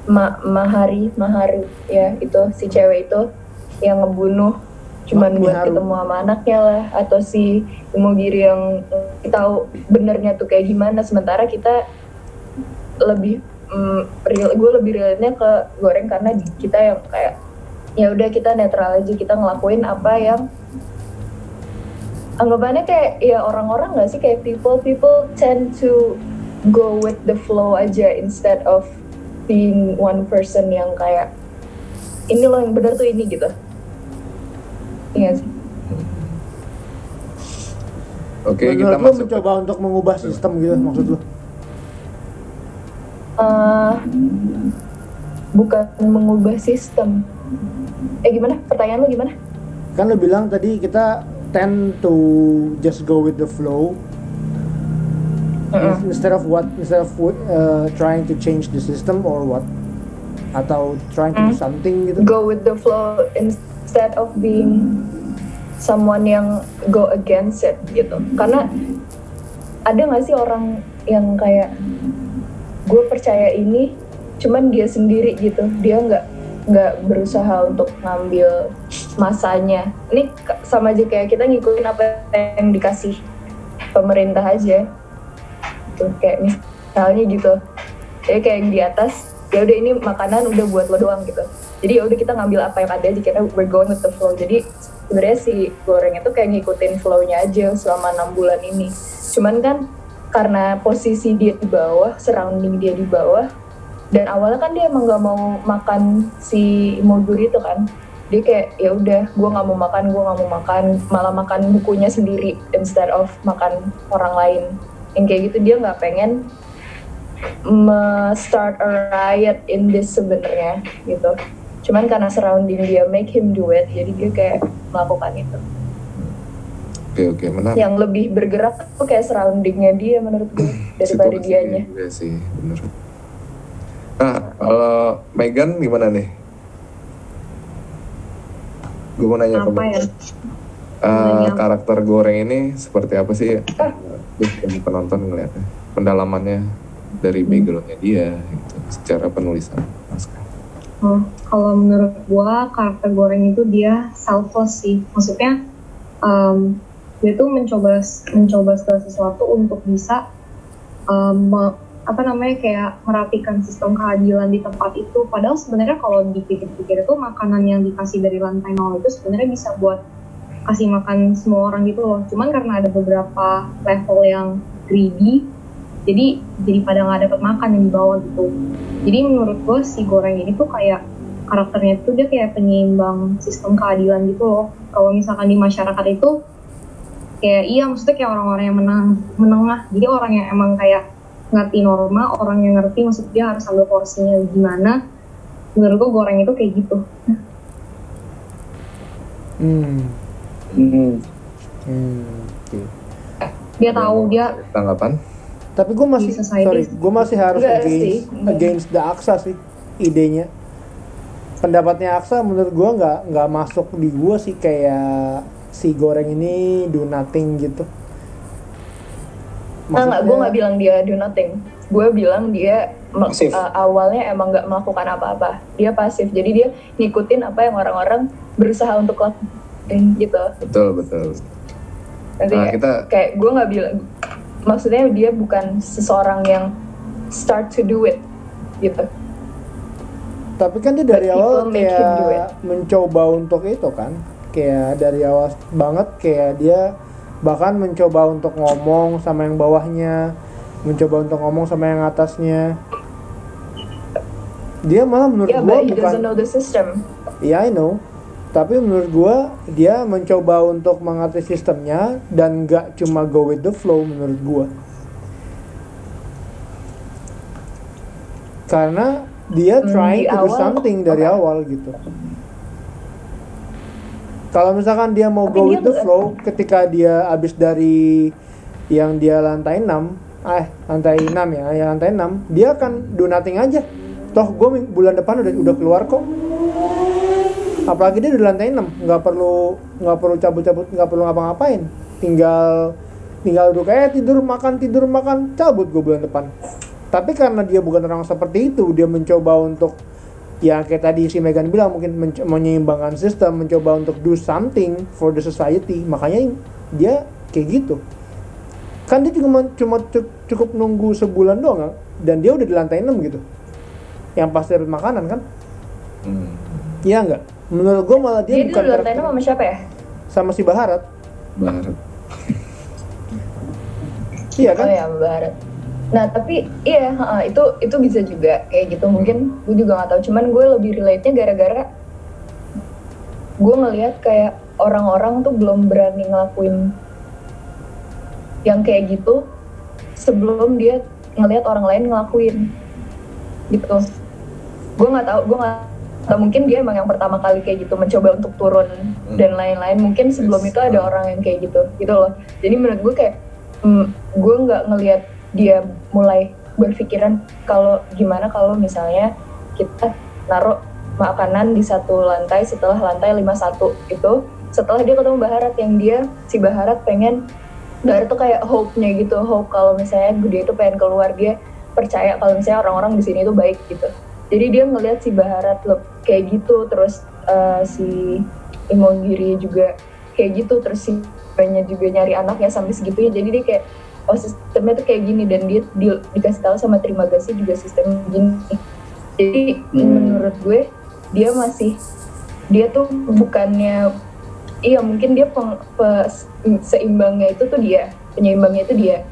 Ma Mahari Mahari ya itu si cewek itu yang ngebunuh cuman
Ma-
buat
Miharu.
ketemu sama anaknya lah atau si Imogiri yang kita tahu benernya tuh kayak gimana sementara kita lebih mm, real gue lebih realnya ke goreng karena kita yang kayak ya udah kita netral aja kita ngelakuin apa yang anggapannya kayak ya orang-orang nggak sih kayak people people tend to go with the flow aja instead of being one person yang kayak ini loh yang benar tuh ini gitu. Iya sih.
Oke, kita
menurut lu
masuk.
mencoba untuk mengubah sistem gitu maksud lu
Eh, bukan mengubah sistem. Eh gimana? Pertanyaan lu gimana?
Kan lu bilang tadi kita tend to just go with the flow
Mm-mm.
instead of what instead of uh, trying to change the system or what atau trying to do
Mm.
something gitu?
Go with the flow instead of being someone yang go against it gitu. Karena ada nggak sih orang yang kayak gue percaya ini cuman dia sendiri gitu. Dia nggak nggak berusaha untuk ngambil masanya. Ini sama aja kayak kita ngikutin apa yang dikasih pemerintah aja gitu kayak misalnya gitu. Jadi kayak yang di atas ya udah ini makanan udah buat lo doang gitu. Jadi ya udah kita ngambil apa yang ada karena we're going with the flow. Jadi sebenarnya si goreng itu kayak ngikutin flow-nya aja selama enam bulan ini. Cuman kan karena posisi dia di bawah surrounding dia di bawah dan awalnya kan dia emang gak mau makan si Moguri itu kan. Dia kayak ya udah gue nggak mau makan gue nggak mau makan malah makan bukunya sendiri instead of makan orang lain yang kayak gitu dia nggak pengen me- start a riot in this sebenarnya gitu cuman karena surrounding dia make him do it jadi dia kayak melakukan itu
Oke, oke, menarik.
yang lebih bergerak tuh kayak surroundingnya dia menurut gue daripada dianya
juga sih, bener. Nah, kalau Megan gimana nih? Gue mau nanya ke
Apa ya?
Eh,
apa?
karakter goreng ini seperti apa sih? Yang penonton ngeliatnya. Pendalamannya dari backgroundnya dia, gitu, secara penulisan naskah.
Oh, kalau menurut gua karakter goreng itu dia selfless sih. Maksudnya em, dia tuh mencoba mencoba segala sesuatu untuk bisa me- apa namanya kayak merapikan sistem keadilan di tempat itu. Padahal sebenarnya kalau dipikir-pikir itu makanan yang dikasih dari lantai nol itu sebenarnya bisa buat kasih makan semua orang gitu loh. Cuman karena ada beberapa level yang greedy, jadi jadi pada nggak dapat makan yang di bawah gitu. Jadi menurut gue si goreng ini tuh kayak karakternya tuh dia kayak penyeimbang sistem keadilan gitu loh. Kalau misalkan di masyarakat itu kayak iya maksudnya kayak orang-orang yang menang, menengah. Jadi orang yang emang kayak ngerti norma, orang yang ngerti maksud dia harus ambil porsinya gimana. Menurut gue goreng itu kayak gitu.
Hmm.
Hmm.
Hmm. oke.
Dia tahu dia
Tanggapan?
Tapi gue masih, sorry, gue masih harus
Enggak
against,
sih.
against the Aksa sih idenya. Pendapatnya Aksa menurut gue nggak nggak masuk di gue sih kayak si goreng ini do nothing gitu.
Nah, nggak, gue
Maksudnya-
nggak bilang dia do nothing. Gue bilang dia
Pasif.
uh, awalnya emang nggak melakukan apa-apa. Dia pasif. Jadi dia ngikutin apa yang orang-orang berusaha untuk gitu.
Betul, betul.
Nanti
Nah, kita-
kayak gue nggak bilang. Maksudnya dia bukan seseorang yang start to do it gitu.
Tapi kan dia dari
But
awal kayak mencoba untuk itu kan. Kayak dari awal banget kayak dia bahkan mencoba untuk ngomong sama yang bawahnya, mencoba untuk ngomong sama yang atasnya. Dia malah menurut gua
but he
bukan
doesn't know the system.
Iya, I know. Tapi menurut gua dia mencoba untuk mengerti sistemnya dan nggak cuma go with the flow menurut gua. Karena dia
Hmm,
trying
di
to do
awal,
something dari
oke.
awal gitu. Kalau misalkan dia mau
Tapi
go
dia
with the flow ketika dia abis dari yang dia lantai 6, eh lantai 6 ya, ya lantai 6, dia akan do nothing aja. Toh gue bulan depan udah udah keluar kok apalagi dia di lantai 6 nggak perlu nggak perlu cabut-cabut nggak perlu ngapa-ngapain. Tinggal tinggal duduk eh tidur makan tidur makan cabut gue bulan depan. Tapi karena dia bukan orang seperti itu dia mencoba untuk ya kayak tadi si Megan bilang mungkin menyeimbangkan sistem mencoba untuk do something for the society. Makanya dia kayak gitu. Kan dia cuma cuma cu- cukup nunggu sebulan doang dan dia udah di lantai 6 gitu. Yang pasti dapat makanan kan?
Hmm.
Iya enggak? Menurut gue malah dia,
Dia,
bukan
dulu
karakter-
sama siapa ya?
sama si Baharat.
Barat.
Iya kan?
Oh ya, Barat. Nah tapi iya itu itu bisa juga kayak gitu mungkin gue juga nggak tahu. Cuman gue lebih relate-nya gara-gara gue ngelihat kayak orang-orang tuh belum berani ngelakuin yang kayak gitu sebelum dia ngelihat orang lain ngelakuin gitu. Gue nggak tahu, gue nggak tahu mungkin dia emang yang pertama kali kayak gitu mencoba untuk turun dan lain-lain. Mungkin sebelum
Yes.
itu ada orang yang kayak gitu, gitu loh. Jadi menurut gue kayak mm, gue nggak ngelihat dia mulai berpikiran kalau gimana kalau misalnya kita naruh makanan di satu lantai setelah lantai 51 itu setelah dia ketemu Baharat yang dia si Baharat pengen Baharat tuh kayak hope-nya gitu hope kalau misalnya dia itu pengen keluar dia percaya kalau misalnya orang-orang di sini itu baik gitu jadi dia ngelihat si Baharat leb- kayak gitu terus eh, si Imogiri juga kayak gitu terus si banyak juga nyari anaknya sampai segitunya. Jadi dia kayak oh sistemnya tuh kayak gini dan dia di- dikasih tahu sama terima kasih juga sistem gini. Jadi menurut gue dia masih dia tuh bukannya iya mungkin dia peng- pe- seimbangnya itu tuh dia penyeimbangnya itu dia.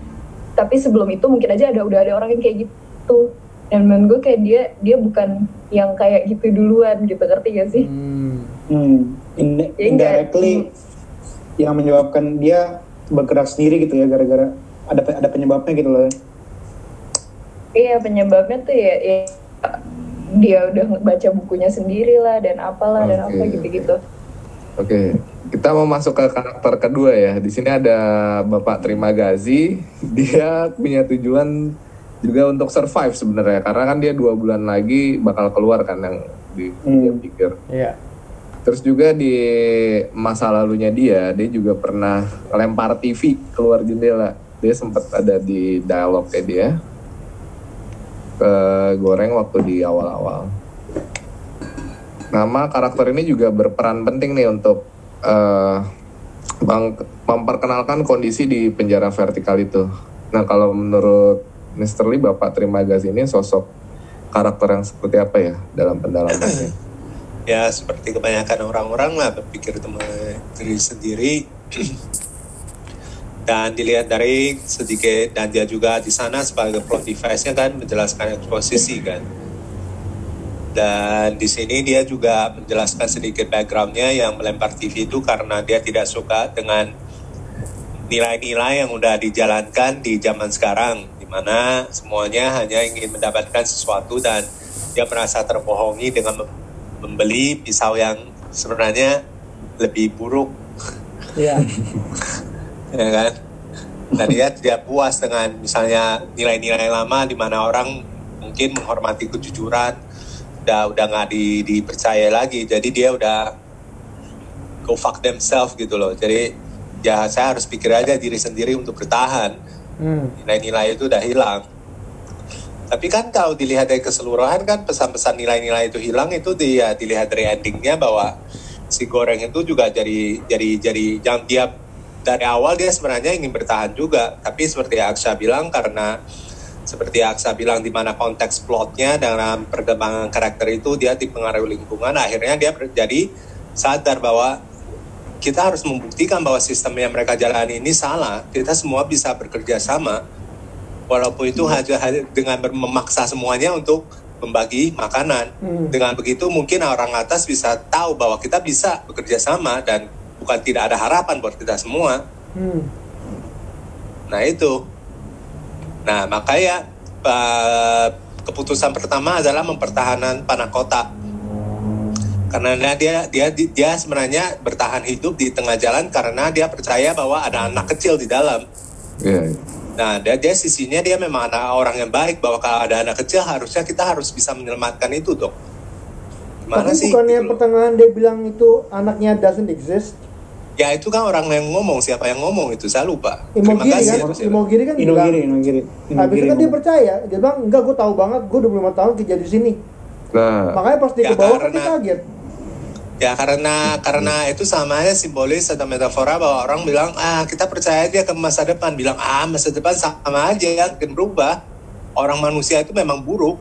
Tapi sebelum itu mungkin aja ada udah ada orang yang kayak gitu dan menurut gue kayak dia dia bukan yang kayak gitu duluan gitu ngerti gak sih
Hmm.
Hmm. In-
Jadi nggak-
indirectly yang menyebabkan dia bergerak sendiri gitu ya gara-gara ada ada penyebabnya gitu loh.
Iya penyebabnya tuh ya, ya dia udah baca bukunya sendiri lah dan apalah dan
Oke,
apa gitu-gitu.
Oke, kita mau masuk ke karakter kedua ya. Di sini ada Bapak Terima Gazi. Dia punya tujuan juga untuk survive sebenarnya, karena kan dia dua bulan lagi bakal keluar kan yang di dia
Hmm.
pikir.
Iya.
Terus juga di masa lalunya dia, dia juga pernah lempar TV keluar jendela. Dia sempat ada di dialognya dia ke goreng waktu di awal-awal. nama karakter ini juga berperan penting nih untuk bang- memperkenalkan kondisi di penjara vertikal itu. Nah kalau menurut Mr. Lee, Bapak terima gas ini sosok karakter yang seperti apa ya dalam pendalamannya?
ya seperti kebanyakan orang-orang lah berpikir teman diri sendiri dan dilihat dari sedikit dan dia juga di sana sebagai plot device-nya kan menjelaskan eksposisi kan dan di sini dia juga menjelaskan sedikit background-nya yang melempar TV itu karena dia tidak suka dengan nilai-nilai yang udah dijalankan di zaman sekarang mana semuanya hanya ingin mendapatkan sesuatu dan dia merasa terbohongi dengan mem- membeli pisau yang sebenarnya lebih buruk
Iya.
ya kan dan dia tidak puas dengan misalnya nilai-nilai lama di mana orang mungkin menghormati kejujuran udah udah nggak di, dipercaya lagi jadi dia udah go fuck themselves gitu loh jadi ya saya harus pikir aja diri sendiri untuk bertahan. Nilai-nilai itu udah hilang. Tapi kan kalau dilihat dari keseluruhan kan pesan-pesan nilai-nilai itu hilang itu dia dilihat dari endingnya bahwa si goreng itu juga jadi jadi jadi yang dia dari awal dia sebenarnya ingin bertahan juga. Tapi seperti Aksa bilang karena seperti Aksa bilang di mana konteks plotnya dalam perkembangan karakter itu dia dipengaruhi lingkungan akhirnya dia jadi sadar bahwa kita harus membuktikan bahwa sistem yang mereka jalani ini salah kita semua bisa bekerja sama walaupun itu hanya hanya dengan memaksa semuanya untuk membagi makanan
Hmm.
dengan begitu mungkin orang atas bisa tahu bahwa kita bisa bekerja sama dan bukan tidak ada harapan buat kita semua
Hmm.
Nah itu. Nah makanya eh, keputusan pertama adalah mempertahankan panakota. Karena dia dia dia sebenarnya bertahan hidup di tengah jalan karena dia percaya bahwa ada anak kecil di dalam.
Iya.
Nah dia, dia sisinya dia memang anak orang yang baik bahwa kalau ada anak kecil harusnya kita harus bisa menyelamatkan itu dok. Gimana
Tapi
sih?
bukannya
gitu
pertengahan dia bilang itu anaknya doesn't exist.
Ya itu kan orang yang ngomong siapa yang ngomong itu saya lupa. Terima
Imogiri
kasih.
kan,
itu siapa.
Imogiri kan bilang.
Inogiri, Inogiri.
Habis itu kan dia percaya, dia bilang enggak gue tahu banget, gue 25 tahun kerja di sini.
Nah,
Makanya pas dia
Ya,
ke bawah kan dia kaget.
Ya karena karena itu sama aja simbolis atau metafora bahwa orang bilang ah kita percaya aja ke masa depan. Bilang ah masa depan sama aja ya akan berubah. Orang manusia itu memang buruk.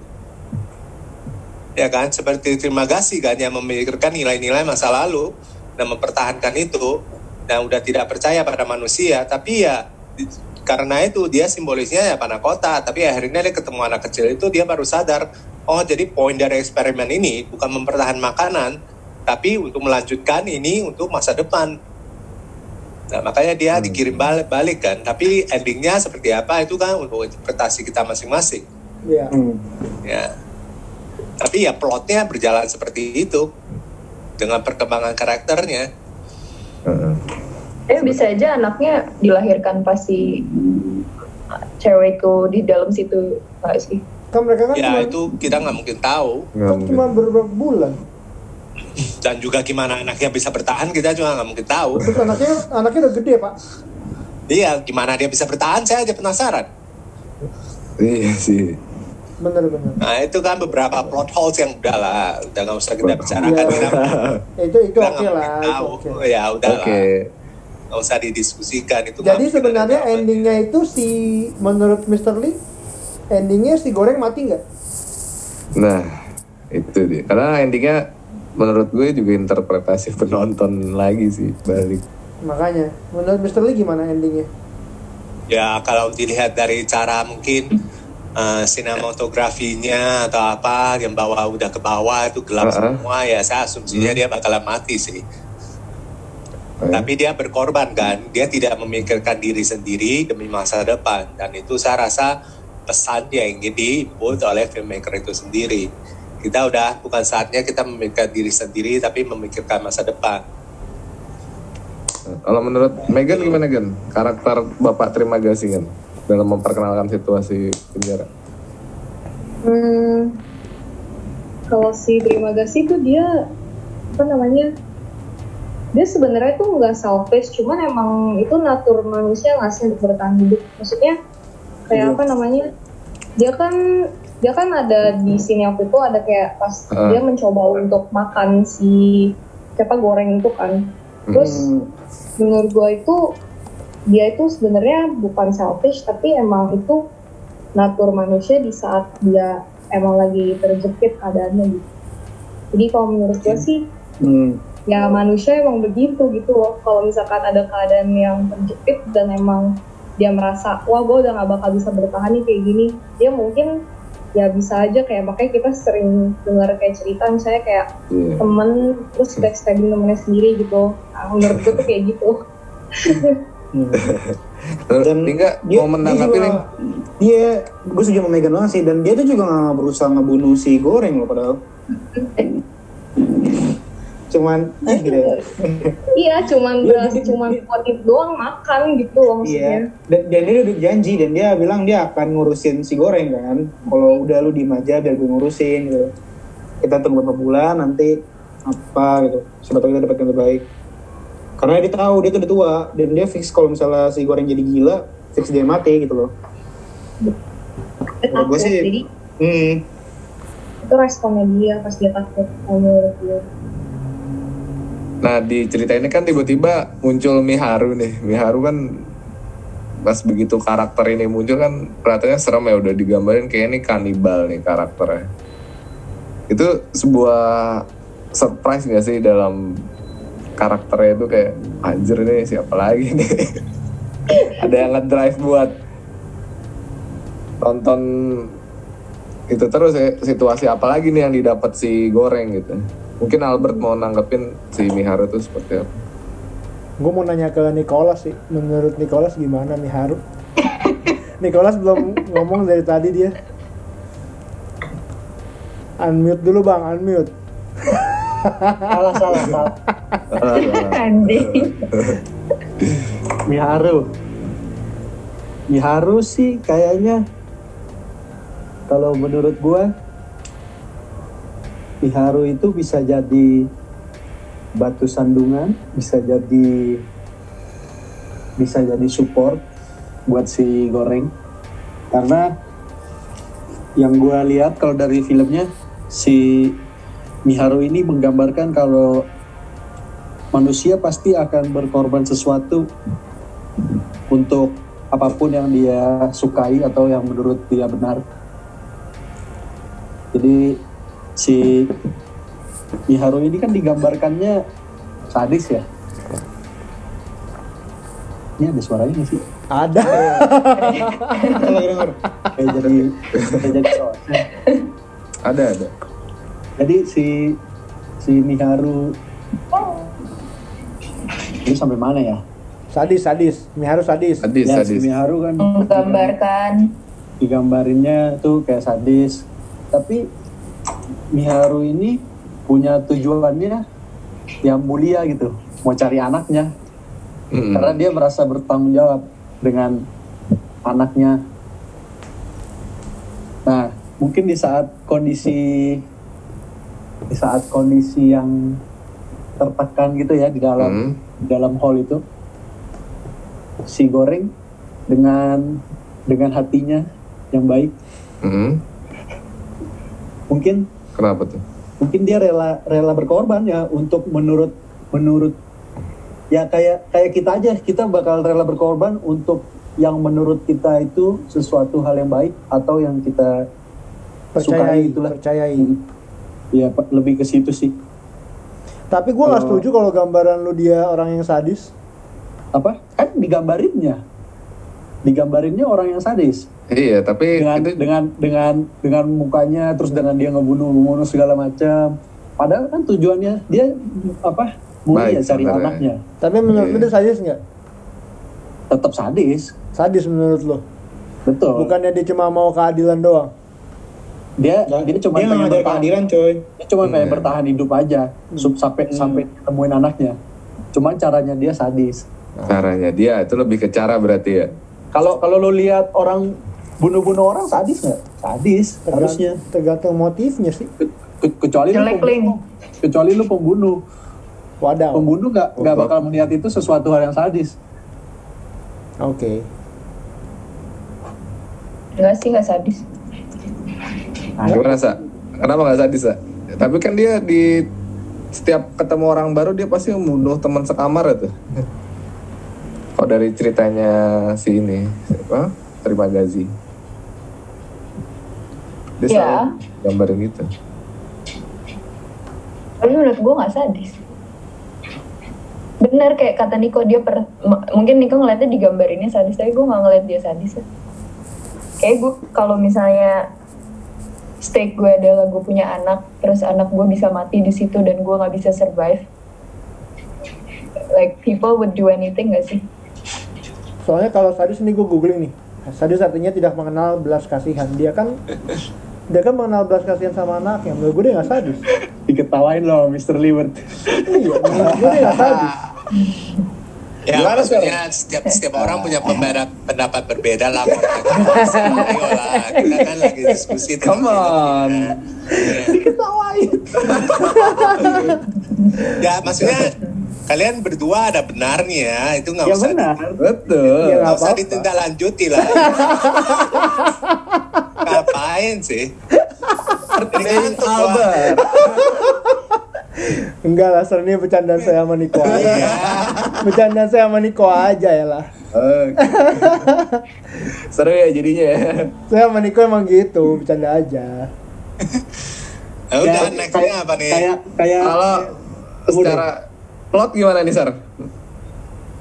Ya kan? Seperti terima kasih kan yang memikirkan nilai-nilai masa lalu dan mempertahankan itu dan udah tidak percaya pada manusia. Tapi ya karena itu dia simbolisnya ya panah kota tapi akhirnya dia ketemu anak kecil itu dia baru sadar oh jadi poin dari eksperimen ini bukan mempertahankan makanan tapi untuk melanjutkan ini untuk masa depan. Nah, makanya dia dikirim balik, balik kan. Tapi endingnya seperti apa itu kan untuk interpretasi kita masing-masing.
Iya.
Hmm.
Ya. Tapi ya plotnya berjalan seperti itu dengan perkembangan karakternya.
heeh.
Eh bisa aja anaknya dilahirkan pas si cewek itu di dalam situ nggak sih?
Kan mereka kan
Ya
cuma,
itu kita nggak mungkin tahu.
Nggak
kan
mungkin.
cuma beberapa bulan.
Dan juga gimana anaknya bisa bertahan kita juga nggak mungkin tahu.
Terus anaknya anaknya udah gede pak.
Iya, gimana dia bisa bertahan saya aja penasaran.
Iya sih.
Bener-bener.
Nah itu kan beberapa plot holes yang udah lah, udah nggak usah kita bicarakan.
Iya.
Kita
Itu itu
kita
oke
nggak
lah. Itu
tahu.
oke.
Ya udah
Oke.
lah, nggak usah didiskusikan itu.
Jadi sebenarnya endingnya itu si menurut Mr. Lee endingnya si goreng mati nggak?
Nah, itu dia. Karena endingnya menurut gue juga interpretasi penonton lagi sih balik.
Makanya menurut Mr. Lee gimana endingnya?
Ya kalau dilihat dari cara mungkin eh, sinematografinya atau apa yang bawah udah ke bawah itu gelap
Uh-uh.
semua ya saya asumsinya dia bakalan mati sih. Tapi dia berkorban kan, dia tidak memikirkan diri sendiri demi masa depan dan itu saya rasa pesan yang ingin diinput oleh filmmaker itu sendiri. Kita udah bukan saatnya kita memikirkan diri sendiri tapi memikirkan masa depan.
Kalau menurut Megan gimana Gan? Karakter Bapak terima kasih kan dalam memperkenalkan situasi penjara.
Hmm, kalau si terima kasih tuh dia apa namanya? Dia sebenarnya tuh nggak selfish, cuman emang itu natur manusia nggak sih untuk bertahan hidup. Maksudnya kayak
Iya.
apa namanya? Dia kan dia kan ada di sini waktu itu ada kayak pas
Ah.
dia mencoba untuk makan si siapa goreng itu kan terus
Hmm.
menurut gue itu dia itu sebenarnya bukan selfish tapi emang itu natur manusia di saat dia emang lagi terjepit keadaannya gitu jadi kalau menurut gue sih
Hmm.
ya manusia emang begitu gitu loh kalau misalkan ada keadaan yang terjepit dan emang dia merasa wah gue udah gak bakal bisa bertahan nih kayak gini dia mungkin ya bisa aja kayak makanya kita sering dengar kayak cerita misalnya kayak
Iya.
temen terus backstabbing temennya sendiri gitu nah, menurut gue tuh kayak gitu.
Terus
Dan
Tinggal
dia,
mau
dia
menanggapi
juga,
Ling?
dia gue setuju sama Megan banget sih dan dia tuh juga gak berusaha ngebunuh si goreng loh padahal cuman eh, gitu ya.
iya cuman
Iya,
beras cuman buat itu doang makan gitu loh maksudnya
Iya, dan, dan dia udah janji dan dia bilang dia akan ngurusin si goreng kan. Kalau udah lu diem aja biar gue ngurusin gitu. Kita tunggu beberapa bulan nanti apa gitu. Siapa tahu kita dapat yang terbaik. Karena dia tahu dia tuh udah tua dan dia fix kalau misalnya si goreng jadi gila, fix dia mati gitu loh. Menurut gue sih-
jadi
Hmm.
itu responnya dia pas dia takut kalau menurut gue
Nah di cerita ini kan tiba-tiba muncul Miharu nih. Miharu kan pas begitu karakter ini muncul kan kelihatannya serem ya udah digambarin kayak ini kanibal nih karakternya. Itu sebuah surprise gak sih dalam karakternya itu kayak anjir nih siapa lagi nih. Ada yang ngedrive buat tonton itu terus ya situasi apa lagi nih yang didapat si goreng gitu. Mungkin Albert mau nanggepin si Miharu itu seperti apa?
Gue mau nanya ke Nicholas sih, menurut Nicholas gimana nih Haru? Nicholas belum ngomong dari tadi dia. Unmute dulu bang, unmute.
salah salah salah
Anjing.
Miharu Miharu sih kayaknya kalau menurut gua Miharu itu bisa jadi batu sandungan, bisa jadi bisa jadi support buat si goreng karena yang gua lihat kalau dari filmnya si Miharu ini menggambarkan kalau manusia pasti akan berkorban sesuatu untuk apa pun yang dia sukai atau yang menurut dia benar. Jadi si Miharu ini kan digambarkannya sadis ya. Ini ada suaranya nggak sih?
Ada.
Kayak jadi kayak jadi soalnya.
Ada ada.
Jadi si si Miharu ini sampai mana ya?
sadis, sadis. Miharu sadis.
Sadis
ya,
sadis.
si Miharu kan
Menggambarkan
digambarinnya tuh kayak sadis. Tapi Miharu ini punya tujuannya yang mulia gitu, mau cari anaknya.
Mm-mm.
Karena dia merasa bertanggung jawab dengan anaknya. Nah, mungkin di saat kondisi di saat kondisi yang tertekan gitu ya di dalam
Mm.
di dalam hall itu si goreng dengan dengan hatinya yang baik
Mm.
mungkin
Kenapa tuh?
mungkin dia rela rela berkorban ya untuk menurut menurut ya kayak kayak kita aja kita bakal rela berkorban untuk yang menurut kita itu sesuatu hal yang baik atau yang kita
Percayai,
sukai itulah
percayai.
ya lebih ke situ sih
Tapi gue nggak setuju kalau gambaran lu dia orang yang sadis.
apa kan digambarinnya digambarinnya orang yang sadis
Iya, tapi
dengan
itu
dengan dengan dengan mukanya terus dengan dia ngebunuh ngebunuh segala macam padahal kan tujuannya dia apa mulia
Baik,
cari
sebenarnya.
anaknya
Tapi menurut lu
Iya.
dia sadis nggak?
tetap sadis
Sadis menurut lu?
betul
Bukannya dia cuma mau keadilan doang?
dia
Dia,
dia cuma
dia
pengen
ada
bertahan
keadilan coy.
dia cuma pengen
Hmm.
bertahan hidup aja sup- sampai
Hmm.
sampai temuin anaknya cuman caranya dia sadis
caranya dia itu lebih ke cara berarti ya.
Kalau kalau lo lihat orang bunuh-bunuh orang sadis nggak sadis
Tergan-
harusnya
Tergantung motifnya sih.
Ke- ke- kecuali
Jelek, Ling.
pembunuh kecuali lu pembunuh
Wadaw.
pembunuh nggak nggak bakal melihat itu sesuatu hal yang sadis
Oke.
enggak sih enggak sadis.
Gimana sa? Kenapa nggak sadis sa? Tapi kan dia di setiap ketemu orang baru dia pasti membunuh teman sekamar itu. Kalau dari ceritanya si ini siapa? Terima Gazi. Dia
Ya.
selalu gambarin gitu.
tapi menurut gue nggak sadis bener kayak kata Niko dia per mungkin Niko ngeliatnya digambarinnya sadis tapi gue nggak ngeliat dia sadis ya. kayak gue kalau misalnya stake gue adalah gue punya anak terus anak gue bisa mati di situ dan gue nggak bisa survive like people would do anything gak sih
Soalnya kalau sadis ini gue googling nih. Sadis artinya tidak mengenal belas kasihan. Dia kan dia kan mengenal belas kasihan sama anaknya. Menurut gue dia nggak sadis.
Diketawain loh Mr. Liwet.
iya, menurut gue dia nggak sadis.
Ya,
Gimana
maksudnya setiap setiap orang punya pembeda- pendapat berbeda lah. Kita kan lagi diskusi.
Come on.
Ya, maksudnya kalian berdua ada benarnya, itu nggak
Ya
usah
benar.
Betul.
Ya,
nggak usah ditindaklanjuti lah. Ngapain sih? Tergantung gua.
Albert.
Enggak lah, Ser, ini bercandaan saya sama Niko aja.
Iya.
Bercandaan saya sama Niko aja ya lah.
Oke. Seru ya jadinya ya.
Saya sama Niko emang gitu, bercanda aja.
Ya udah,
Ya,
nextnya apa nih?
Kayak kayak
Kalau secara plot gimana nih, Sar?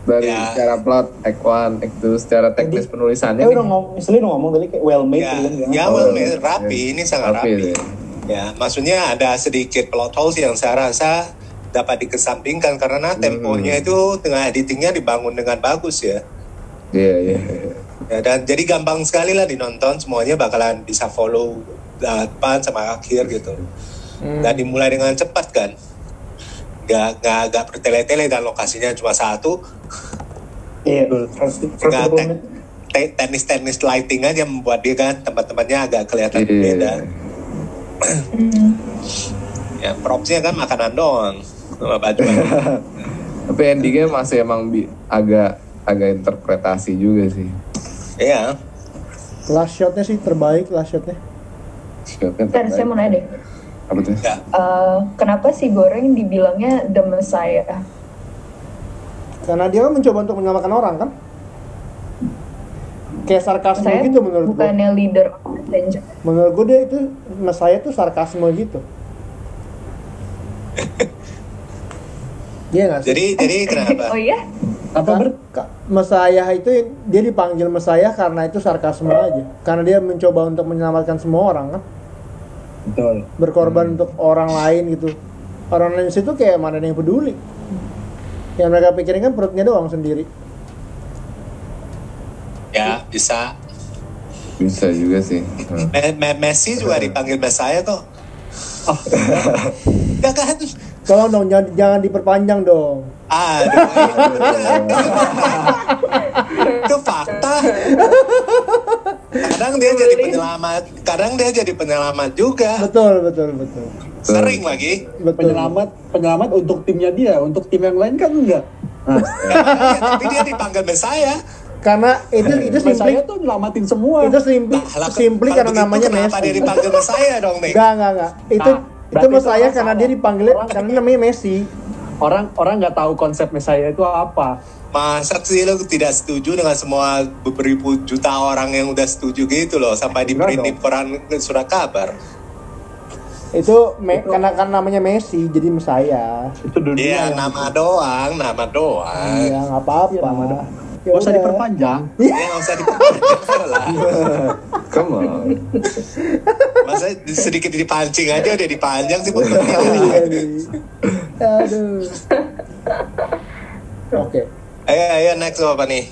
Dari
Ya.
secara plot, act 1, act 2, secara teknis penulisannya
Ya udah ngomong, udah ngomong tadi kayak well made
ya,
gitu
ya
Oh,
well,
iya.
rapi, ini sangat
Rapi,
rapi.
ya.
Ya, maksudnya ada sedikit plot holes yang saya rasa dapat dikesampingkan karena temponya itu dengan editingnya dibangun dengan bagus ya.
Iya, iya.
Ya, dan jadi gampang sekali lah dinonton semuanya bakalan bisa follow uh, depan sama akhir gitu. Dan dimulai dengan cepat kan. Gak, gak, gak bertele-tele dan lokasinya cuma satu.
Iya,
Dengan
couple
te-
minute.
te- teknis-teknis lighting aja membuat dia kan tempat-tempatnya agak kelihatan
Iya.
beda. Ya, propsnya kan makanan doang sama baju.
Tapi endingnya masih emang bi- agak agak interpretasi juga sih.
Iya.
Last shotnya sih terbaik, last shotnya.
Shotnya
Ntar saya mau nanya deh
Apa tuh?
Ya.
Eh, kenapa si goreng dibilangnya the messiah
Karena dia kan mencoba untuk menyelamatkan orang kan? Kayak sarkasme
saya
gitu menurut gue.
bukannya leader of Avenger
Menurut gue dia itu Messiah tuh sarkasme gitu. Iya nggak sih?
Jadi jadi kenapa?
oh iya
apa ber Messiah itu dia dipanggil Messiah karena itu sarkasme aja. Karena dia mencoba untuk menyelamatkan semua orang kan,
betul.
berkorban untuk orang lain gitu. Orang lain situ kayak mana ada yang peduli. Yang mereka pikirin kan perutnya doang sendiri.
Ya, bisa.
Bisa juga sih. Hmm.
Me- Me- Messi juga dipanggil Messiah kok. ya kan?
Tolong dong jangan, jangan diperpanjang dong.
Aduh. itu fakta. Kadang dia jadi penyelamat, kadang dia jadi penyelamat juga.
Betul betul betul.
Sering lagi.
Betul.
Penyelamat penyelamat untuk timnya dia, untuk tim yang lain kan enggak. Nah,
Ya, tapi dia dipanggil Messiah.
Karena itu itu simply
saya tuh nyelamatin semua.
itu simply simply
kalau
karena
begitu
namanya
Kenapa dia
Messi.
dipanggil Messiah dong, nih?
Enggak enggak enggak. Itu
Nah,
itu Messiah
orang
karena dia dipanggilnya
Orang-
karena namanya Messi.
Orang orang nggak tahu konsep Messiah itu apa.
Masa sih lo tidak setuju dengan semua beribu juta orang yang udah setuju gitu loh sampai di di koran surat kabar.
Itu me- karena karena namanya Messi jadi Messiah.
Itu dunia.
Iya,
yang-
nama doang, nama doang.
Ya nggak apa-apa.
Iya, nama doang. Nggak usah diperpanjang.
Ya nggak usah diperpanjang lah.
Come on.
Masa sedikit dipancing aja udah dipanjang sih buat
Iya nih. Aduh. Oke.
Ayo, ayo next apa nih?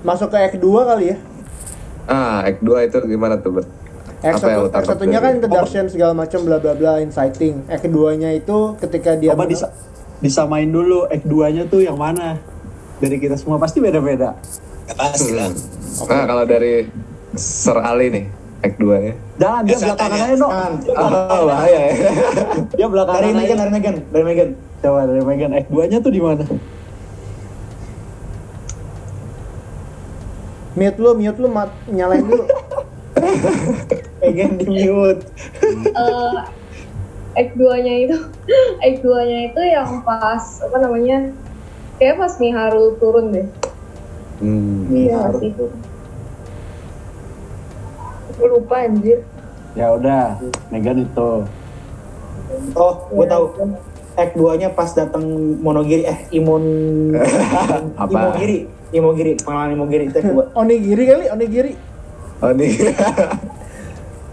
Masuk ke Act 2 kali ya.
Ah, act 2 itu gimana tuh, Bert?
Act
Apa yang
1,
lu
Act satunya
dari-
kan introduction segala macam bla bla bla inciting. Act keduanya itu ketika dia
Coba disa- disamain dulu act 2-nya tuh yang mana? Dari kita semua pasti beda-beda.
Ya pasti lah.
Nah, kalau dari Sir Ali nih, act 2-nya.
Jangan dia
Ya,
belakangan aja, no.
Kan,
Oh, bahaya ya.
Dia belakangan
dari. Megan, dari Megan, dari Megan.
Coba dari Megan act 2-nya tuh di mana?
mute lu, mute lu mat, nyalain dulu.
Pengen di mute.
eh act 2 nya itu act 2 nya itu yang pas apa namanya kayak pas Miharu turun deh
Hmm.
iya
Miharu.
sih Aku lupa anjir
Ya udah, Megan itu.
Oh, gue
Ya,
tahu. Act 2-nya pas datang Monogiri eh Imun
Apa?
Imogiri. Imogiri, pengalaman Imogiri itu act 2.
Onigiri kali, onigiri.
Nih.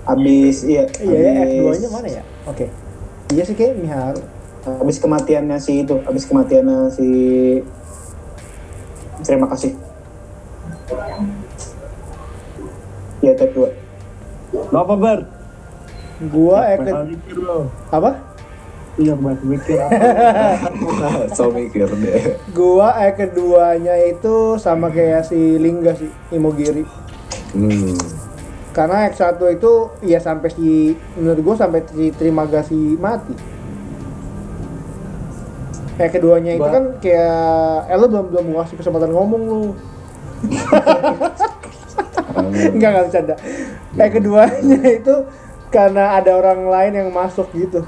Abis iya,
Iya ya,
abis-
F2-nya mana ya? Oke. Iya sih kayak Miharu.
Abis kematiannya si itu, abis kematiannya si Terima kasih. Ya, act 2.
Lo apa, Ber?
Gua
lo.
apa?
Iya, mikir apa.
so mikir deh.
Gua act keduanya itu sama kayak si Lingga sih, Imogiri.
Hmm.
Karena act satu itu ya sampai si menurut gua sampai si Trimagasi mati. Act keduanya itu kan kayak eh lu belum belum gua kasih kesempatan ngomong lu. Enggak enggak bercanda. Act keduanya itu karena ada orang lain yang masuk gitu.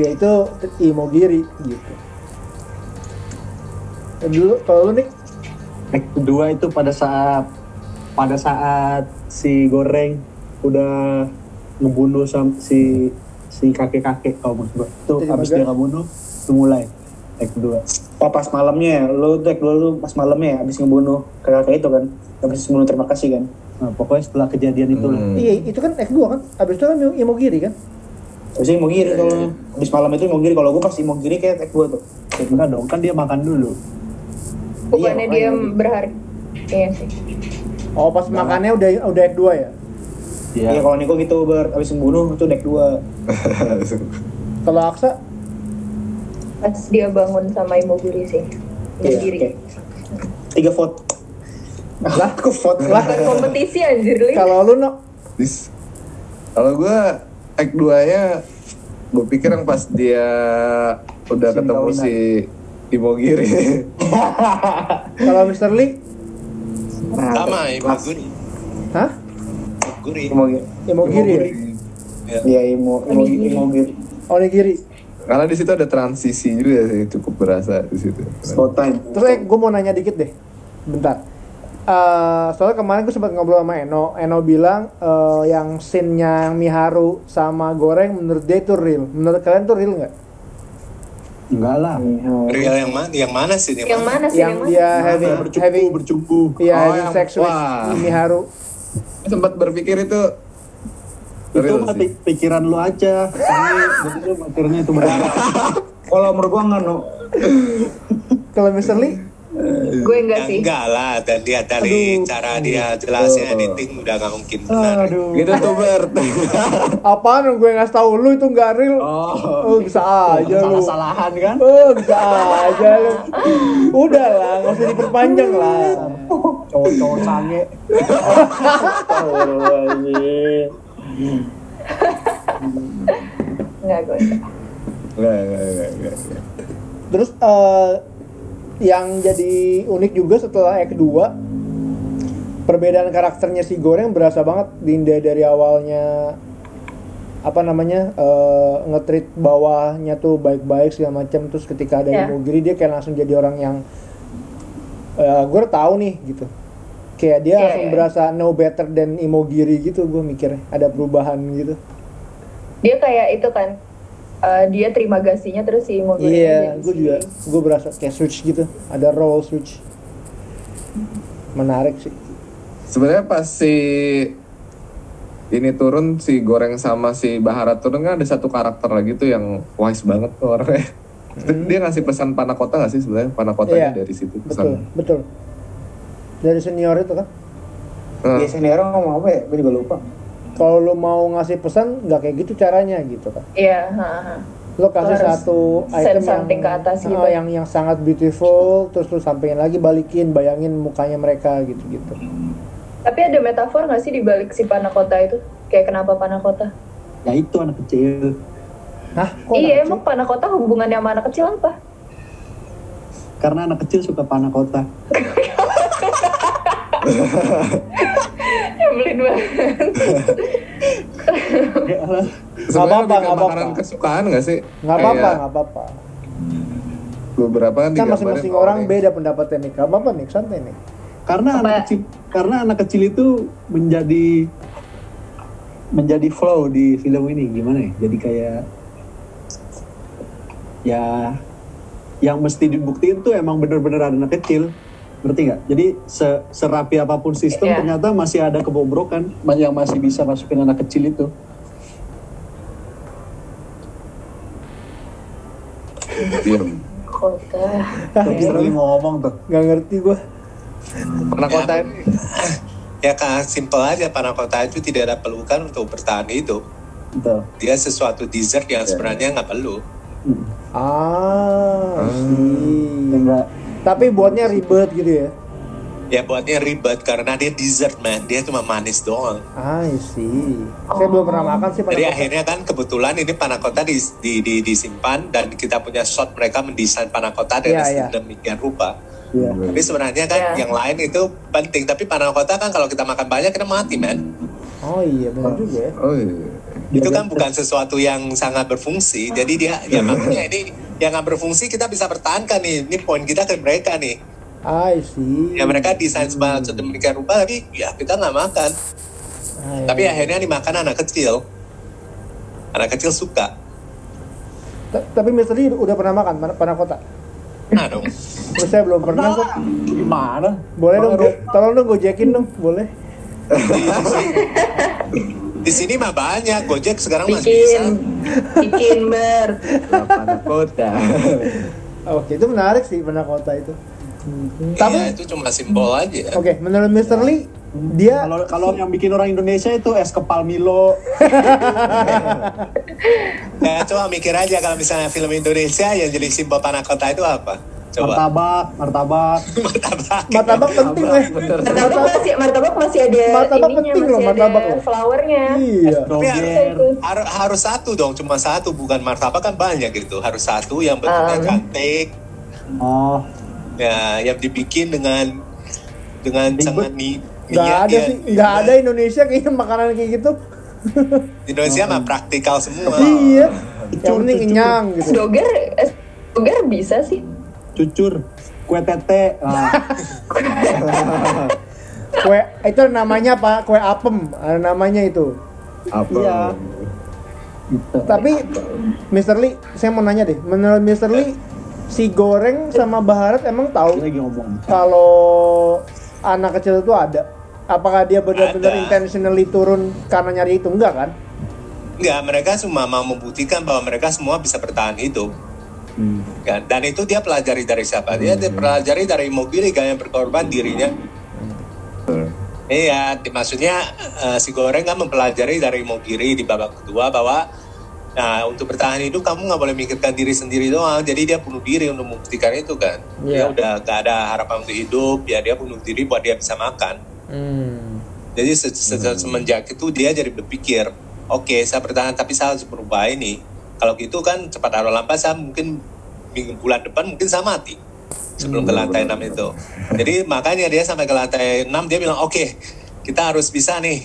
Yaitu Imogiri gitu. Dulu kalau lu nih
Act kedua itu pada saat pada saat si goreng udah ngebunuh sam, si si kakek kakek kalau maksud gua itu
Jadi
abis
baga-
dia ngebunuh itu mulai act kedua
Oh pas malamnya ya, lu tuh act 2 lu pas malamnya ya, abis ngebunuh kakak itu kan. Abis ngebunuh terima kasih kan.
nah pokoknya setelah kejadian itu
Hmm.
Iya, itu kan Act 2 kan? Abis itu kan Imogiri kan?
Abis Imogiri kalau abis malam itu Imogiri kalau gue pas Imogiri kayak act 2 tuh.
enggak dong kan dia makan dulu
Bukannya
Iya,
dia berhari. Iya sih.
Oh, pas makannya udah udah Act 2 ya?
Iya
Iya.
kalau Niko gitu ber abis ngebunuh itu act 2.
Kalau Aksa,
Pas dia bangun sama Imogiri sih.
Iya,
Imogiri.
oke. Tiga vote. Lah, aku vote
Lah.
Kompetisi anjir, Lin.
kalau lu no.
Kalau gue act 2 nya gue pikir yang pas dia udah
Si
ketemu si Imogiri.
kalau Mr. Lee,
Nah,
Sama,
pas-
Imoguri.
hah?
Imoguri.
Imogiri.
Imogiri ya?
Iya, Imo, Imogiri. Imogiri.
Onigiri.
Karena di situ ada transisi juga sih cukup berasa di situ.
Spot time.
Terus eh, gue mau nanya dikit deh, bentar. Eh, soalnya kemarin gue sempat ngobrol sama Eno, Eno bilang eh, yang scene-nya Miharu sama Goreng menurut dia itu real. Menurut kalian tuh real nggak?
enggak lah
Real yang mana? Yang mana sih?
Yang mana sih?
Yang dia having,
bercumbu
having,
bercumbu
iya
Oh,
having
yang-
sex with. Miharu.
Sempat berpikir itu
itu mah pikiran lu aja Soalnya jadi lu mikirnya itu benar
Kalau menurut gua enggak no.
Kalau Mr. Lee,
Gue enggak
Ya,
sih.
enggak lah, dan dia dari cara dia jelasin editing udah nggak mungkin benar.
aduh
Gitu tuh Bert.
apaan gue ngasih tahu lu itu nggak real?
oh
Oh, bisa aja lu.
salah-salahan kan
Oh, bisa aja lu. Udah lah, nggak usah diperpanjang lah.
cowok-cowok sange
Enggak gue.
Terus eh, yang jadi unik juga setelah Act 2 perbedaan karakternya si Goreng berasa banget Dinda dari awalnya apa namanya eh, nge-treat bawahnya tuh baik-baik segala macam terus ketika ada
Ya.
Imogiri dia kayak langsung jadi orang yang eh gue tahu nih gitu kayak dia
Iya,
langsung
iya.
berasa no better than Imogiri gitu gue mikirnya ada perubahan gitu
Dia kayak itu kan. eh, dia terima gasinya terus si Imogiri.
Iya,
jadi
gue juga gue berasa kayak switch gitu, ada role switch. Menarik sih.
Sebenarnya pas si ini turun si goreng sama si Bahara turun kan ada satu karakter lagi tuh yang wise banget tuh orangnya. Dia ngasih pesan panakota gak sih sebenarnya panakotanya
Hmm. Iya,
dari situ
Betul,
pesan.
betul. Dari senior itu kan.
Nah,
Dia senior ngomong apa ya? Gue juga lupa.
Kalau lu mau ngasih pesan nggak kayak gitu caranya gitu kan.
Iya.
Lo kasih
harus
satu item yang
ke atas
oh,
gitu.
yang yang sangat beautiful, terus lu sampein lagi balikin, bayangin mukanya mereka gitu-gitu.
Tapi ada metafor nggak sih di balik si panakota itu? Kayak kenapa panakota?
ya itu anak kecil
Hah? Kok
iya,
anak
emang panakota hubungannya sama anak kecil apa?
Karena anak kecil suka panah kota.
Nyebelin banget.
Sebenarnya
apa-apa, nggak
makanan
apa-apa.
kesukaan nggak sih?
nggak apa-apa nggak apa-apa.
Beberapa kan
kan
digambarin
masing-masing orang
nih,
beda pendapatnya nih. Nggak apa-apa nih santai nih.
Karena anak kecil karena anak kecil itu menjadi menjadi flow di film ini. Gimana ya? Jadi kayak ya yang mesti dibuktiin tuh emang bener-bener ada anak kecil ngerti nggak jadi se- serapi apa pun sistem
Iya.
ternyata masih ada kebobrokan yang masih bisa masukin anak kecil itu
Diem.
Kota.
terus lagi mau ngomong tuh
nggak ngerti gua
Anak kota ini
Ya kan, simple aja panakota itu tidak ada pelukan untuk bertahan hidup.
Betul.
Dia sesuatu dessert yang
Ya.
sebenarnya nggak perlu.
Hmm.
Ah see.
enggak
tapi buatnya ribet gitu ya
Ya buatnya ribet karena dia dessert man, dia cuma manis doang.
I see saya belum pernah makan sih
Jadi akhirnya kan kebetulan ini panakota di, di, di- disimpan dan kita punya shot mereka mendesain panakota dengan
Iya, iya.
sedemikian rupa.
Iya.
Tapi sebenarnya kan
Iya.
yang lain itu penting. Tapi panakota kan kalau kita makan banyak kita mati man.
oh iya benar juga ya
Oh iya.
Itu kan bukan sesuatu yang sangat berfungsi. Jadi dia ya makanya ini yang nggak berfungsi kita bisa pertahankan nih. Ini poin kita ke mereka nih.
I see
Ya mereka desain sebanyak sedemikian rupa tapi ya kita nggak makan.
Ah,
Tapi
iya.
akhirnya dimakan anak kecil. Anak kecil suka.
Ta- tapi Mister Lee udah pernah makan pan- panah kota
Nah dong.
Terus saya belum pernah kok
gimana
boleh dong tolong dong gojekin dong boleh
Di sini mah banyak. Gojek sekarang masih bisa.
Bikin, bikin ber.
Kota.
oke itu menarik sih panah kota itu tapi
Iya, itu cuma simbol aja.
oke menurut Mister Lee dia
kalau kalau yang bikin orang Indonesia itu es kepal Milo
Ya coba mikir aja kalau misalnya film Indonesia yang jadi simbol panah kota itu apa? Coba.
martabak martabak
Martabak.
martabak penting lah
Martabak masih, martabak masih ada
Martabak
ininya,
penting loh, martabak
ada
loh.
flowernya.
iya
Tapi harus, harus satu dong, cuma satu bukan martabak kan banyak gitu. Harus satu yang bentuknya
Um.
cantik,
oh
ya yang dibikin dengan dengan sangat niat
ada
ya.
sih nggak ada Indonesia kayaknya makanan kayak gitu
Di Indonesia mah praktikal semua.
iya yang
Cucur,
penting
cucur.
kenyang gitu
Doger, eh, doger bisa sih.
Cucur kue tete ah,
kue itu namanya apa kue apem ada namanya itu
Apa?
Iya.
tapi Mr. Lee saya mau nanya deh menurut Mr. Lee si goreng sama Baharat emang tahu
lagi ngomong
kalau anak kecil itu ada apakah dia benar-benar intentionally turun karena nyari itu enggak kan
Enggak, mereka cuma mau membuktikan bahwa mereka semua bisa bertahan hidup.
Hmm.
Kan? Dan itu dia pelajari dari siapa? Dia, dia pelajari dari Mogiri kan yang berkorban dirinya. Iya, di- maksudnya eh, si Goreng kan mempelajari dari Mogiri di babak kedua bahwa nah, untuk bertahan hidup kamu nggak boleh mikirkan diri sendiri doang. Jadi dia bunuh diri untuk membuktikan itu kan.
Iya.
Dia udah gak ada harapan untuk hidup, ya dia bunuh diri buat dia bisa makan.
hmm.
Jadi se- se- semenjak itu dia jadi berpikir, oke saya bertahan tapi saya harus berubah ini. Kalau gitu kan cepat atau lambat saya mungkin minggu bulan depan mungkin saya mati sebelum ke lantai 6 itu. Jadi makanya dia sampai ke lantai 6 dia bilang oke kita harus bisa nih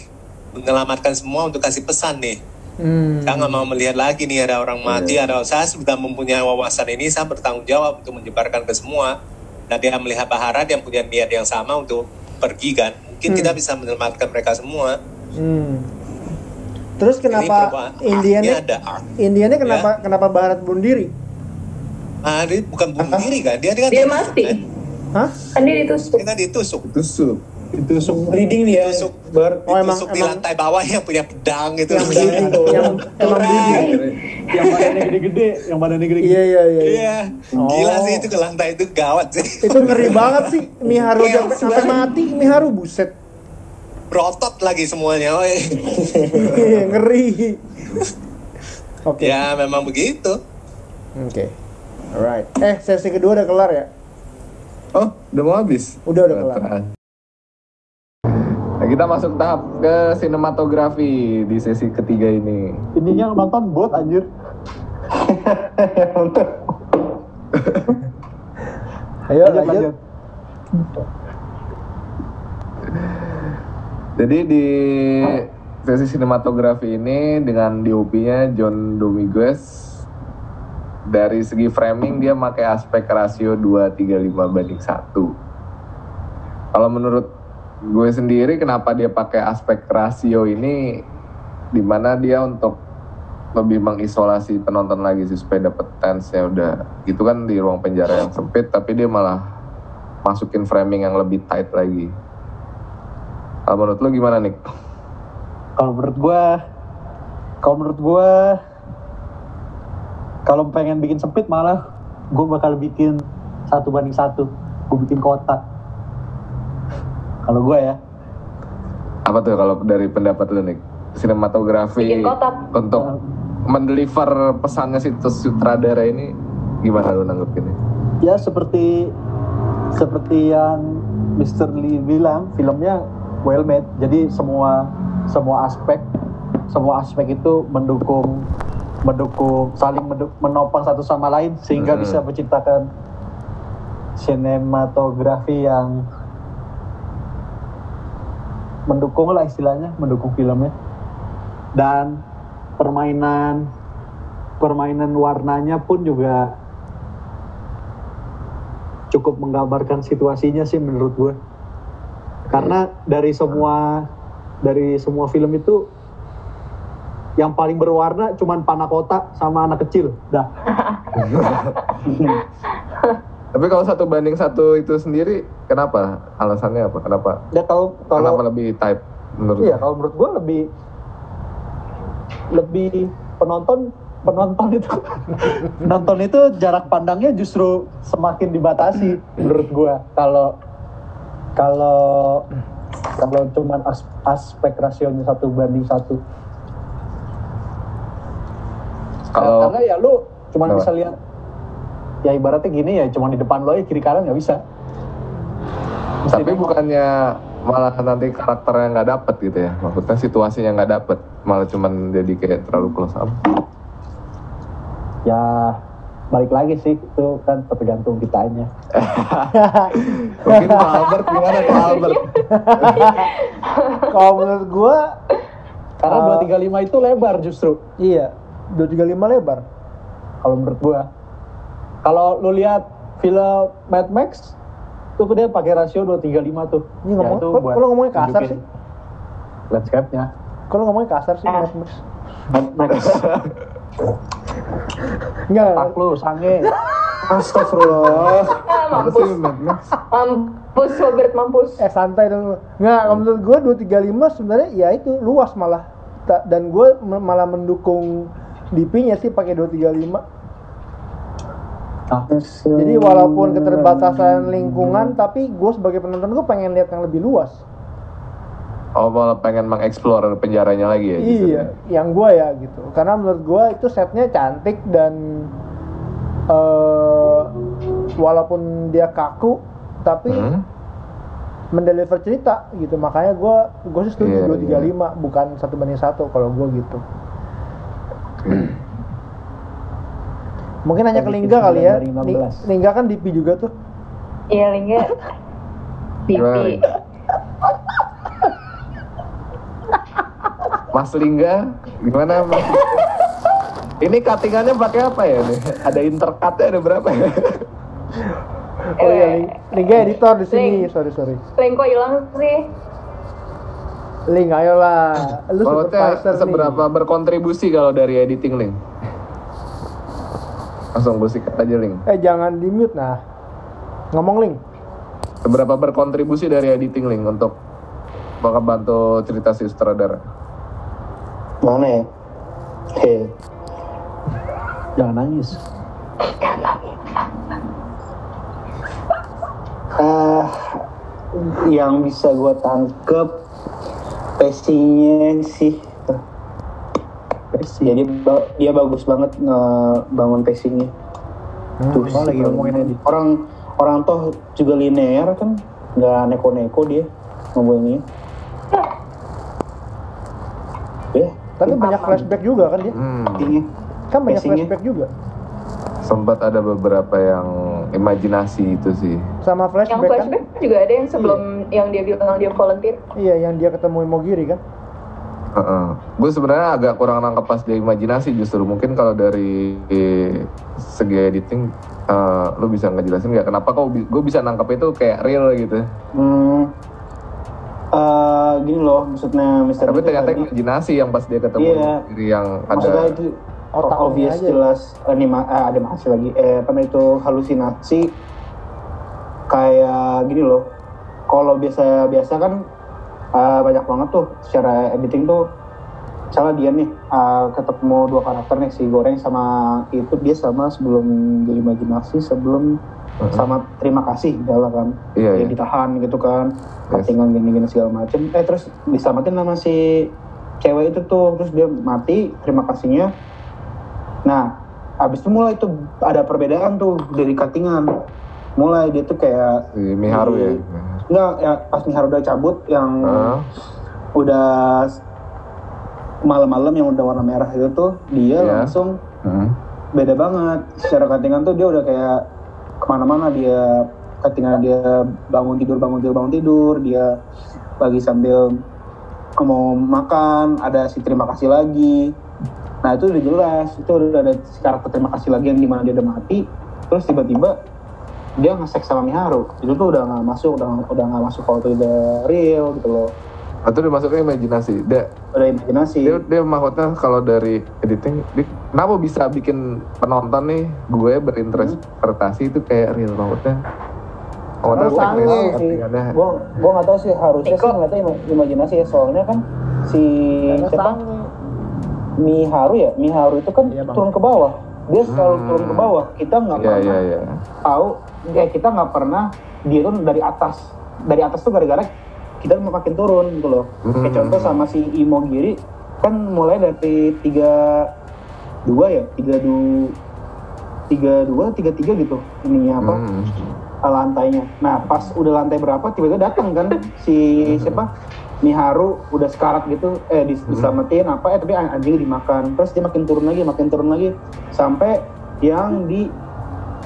menyelamatkan semua untuk kasih pesan nih.
Hmm.
Saya nggak mau melihat lagi nih ada orang mati, ada saya sudah mempunyai wawasan ini, saya bertanggung jawab untuk menyebarkan ke semua. Dan dia melihat Baharat yang punya niat yang sama untuk pergi kan, mungkin
Hmm.
kita bisa menyelamatkan mereka semua.
Hmm. Terus
Ini
kenapa. Indiannya
ada art.
Indiannya kenapa kenapa Barat bunuh diri?
Ah, dia bukan bunuh diri kan, dia dia kan
Dia
ditusuk,
mati.
kan.
Hah?
Kan dia ditusuk.
Dia kan ditusuk.
Tusuk.
Ditusuk breeding dia.
Ditusuk,
Bar.
Oh, emang-
ditusuk di
emang-
lantai bawah yang punya pedang gitu.
Yang breeding, yang emang breeding.
yang badannya gede-gede yang badannya gede-gede
Iya iya iya. iya.
Iya, gila
Oh.
sih itu ke lantai itu gawat sih.
Itu ngeri banget sih. Miharu
Iya,
sampai, sampai mati Miharu buset.
Berotot lagi semuanya, woi.
Iya, ngeri. Oke.
Ya memang begitu.
Oke. Alright. Eh, sesi kedua udah kelar ya?
Oh, udah mau habis?
Udah, udah kelar.
Nah, kita masuk tahap ke sinematografi di sesi ketiga ini.
ininya nonton bot anjir
Ayo
lanjut
lanjut.
Jadi di sesi sinematografi ini dengan DOP-nya John Dominguez dari segi framing dia pakai aspek rasio 235 banding 1. Kalau menurut gue sendiri kenapa dia pakai aspek rasio ini di mana dia untuk lebih mengisolasi penonton lagi sih supaya dapet tense-nya udah gitu kan di ruang penjara yang sempit tapi dia malah masukin framing yang lebih tight lagi. Kalau menurut lu gimana Nick?
Kalau menurut gua, kalau menurut gua, kalau pengen bikin sempit malah gua bakal bikin satu banding satu. Gua bikin kotak. Kalau gua ya,
Apa tuh kalau dari pendapat lu Nick? Sinematografi
Bikin kotak.
untuk mendeliver pesannya si sutradara ini gimana lu nanggepinnya?
ya seperti seperti yang Mr. Lee bilang, filmnya well made. Jadi semua semua aspek semua aspek itu mendukung mendukung saling mendu- menopang satu sama lain sehingga
Hmm.
bisa menciptakan sinematografi yang mendukung lah istilahnya mendukung filmnya dan permainan permainan warnanya pun juga cukup menggambarkan situasinya sih menurut gue karena dari semua dari semua film itu yang paling berwarna cuman panah kotak sama anak kecil dah
Tapi kalau satu banding satu itu sendiri kenapa? Alasannya apa? Kenapa?
ya kalau
Kenapa
kalau
lebih type menurut?
iya kalau menurut gue lebih lebih penonton penonton itu penonton itu jarak pandangnya justru semakin dibatasi menurut gue kalau kalau kalau cuman as- aspek rasionya satu banding satu.
Kalau
karena ya lu cuman bisa lihat. Ya ibaratnya gini ya cuman di depan lo ya kiri kanan nggak bisa. Mesti
tapi bukannya malah nanti karakternya nggak dapet gitu ya? Maksudnya situasinya nggak dapet, malah cuman jadi kayak terlalu close up.
ya balik lagi sih itu kan tergantung kitanya
Mungkin Pak Albert gimana Pak Albert?
Kalau menurut gua
karena
Uh,
235 itu lebar justru
iya 235 lebar.
kalau menurut gua kalau lu lihat film Mad Max tuh dia pakai rasio 235 tuh
Ini ngomong-
itu
kok- lu ngomongnya kasar sih?
landscape-nya
Kalau ngomongnya kasar sih,
Ah.
Mas Mas.
Mad Max
Enggak.
tak lu sange
Astagfirullah.
Ah, mampus. Mampus, Robert, mampus.
Eh santai dong. Nggak, kalau menurut gue 235 sebenarnya ya itu luas malah. Dan gue malah mendukung DP-nya sih pakai 235.
nah,
Jadi walaupun keterbatasan lingkungan, tapi gue sebagai penonton gue pengen lihat yang lebih luas.
Oh malah pengen mengeksplor penjaranya lagi ya?
Iya, yang gue ya gitu. Karena menurut gue itu setnya cantik dan eh walaupun dia kaku, tapi
Hmm?
mendeliver cerita gitu. Makanya gue gue sih setuju
Iya,
235 bukan satu banding satu kalau gue gitu. Mungkin hanya ke
Bikin
Lingga kali ya.
dari
Ling-
15.
Lingga kan DP juga tuh.
Iya, linknya
Gimana,
pipi.
Ling? Mas Lingga, gimana Mas? Ini cuttingannya pakai apa ya nih? Ada intercutnya ada berapa ya?
Oh iya,
Eh,
Ling- Lingga editor di sini. Sorry sorry.
Link kok hilang sih?
Ling, ayolah. Lu
Maksudnya
supervisor nih.
seberapa berkontribusi kalau dari editing Ling? Langsung gue sikat aja Ling.
Eh jangan di mute nah. Ngomong Ling.
Seberapa berkontribusi dari editing Ling untuk membantu cerita si sutradara?
Mana ya? Hei.
jangan nangis
Ah, yang bisa gue tangkep pacingnya sih. Jadi ba- dia bagus banget ngebangun pacingnya. Tuh,
oh, lagi ngomongin
orang orang toh juga linear kan, nggak neko-neko dia ngomongnya. Ya,
Tapi banyak flashback juga kan dia.
Hmm.
Kan banyak
Pacingnya.
flashback juga.
sempat ada beberapa yang imajinasi itu sih.
Sama
Yang
flashback, kan.
flashback juga ada yang sebelum yang dia bilang dia volunteer.
Iya, yang dia ketemu Mogiri kan.
Gue sebenarnya agak kurang nangkep pas dia imajinasi justru mungkin kalau dari segi editing eh, lu bisa ngejelasin nggak kenapa kok gue bisa nangkep itu kayak real gitu.
Hmm, eh, gini loh, maksudnya Mr.
Tapi ternyata
tadi-
imajinasi yang pas dia ketemu
Iya.
diri yang
maksudnya
ada
itu
Otaknya
obvious
aja.
jelas anima eh, animasi lagi eh apa itu halusinasi kayak gini loh kalau biasa biasa kan eh, banyak banget tuh secara editing tuh misalnya dia nih eh, ketemu dua karakter nih si goreng sama itu dia sama sebelum dia imajinasi sebelum Sama terima kasih segala kan
Iya,
dia
iya.
ditahan gitu kan
Yes.
cuttingan gini-gini segala macem eh terus diselamatin sama si cewek itu tuh terus dia mati terima kasihnya nah abis itu mulai tuh ada perbedaan tuh dari cuttingan mulai dia tuh kayak
si Miharu ya.
di- enggak ya pas Miharu udah cabut yang
Heeh.
udah malam-malam yang udah warna merah itu tuh dia
Iya.
langsung
Heeh.
beda banget secara cuttingan tuh dia udah kayak ke mana-mana dia cuttingan dia bangun tidur bangun tidur bangun tidur dia lagi sambil mau makan ada si terima kasih lagi. Nah itu udah jelas itu udah ada si karakter terima kasih lagi yang di mana dia udah mati. Terus tiba-tiba dia nge sama Miharu. Itu tuh udah nggak masuk udah udah nggak masuk kalau itu udah real gitu loh
Atau dia masuknya imajinasi. Dia,
udah imajinasi
dia, dia maksudnya kalau dari editing, dia, kenapa bisa bikin penonton nih gue berinterpretasi itu kayak real maksudnya? Maksudnya
Harus
teknis
sih.
settingannya.
Gua nggak tahu sih harusnya sih ngeliatnya ima- imajinasi ya soalnya kan si
Karena
siapa
sange.
Miharu ya Miharu itu kan
Iya,
turun ke bawah dia selalu
Hmm.
turun ke bawah kita nggak
Iya
pernah
iya iya.
tahu eh kita nggak pernah dia tuh dari atas dari atas tuh gara-gara kita makin turun gitu loh kayak
Hmm.
contoh sama si Imogiri kan mulai dari tiga dua ya tiga du tiga dua tiga tiga gitu ininya apa
Hmm.
lantainya. Nah pas udah lantai berapa tiba-tiba datang kan si siapa Miharu udah sekarat gitu eh dis- diselamatin apa eh tapi an- anjingnya dimakan terus dia makin turun lagi makin turun lagi sampai yang di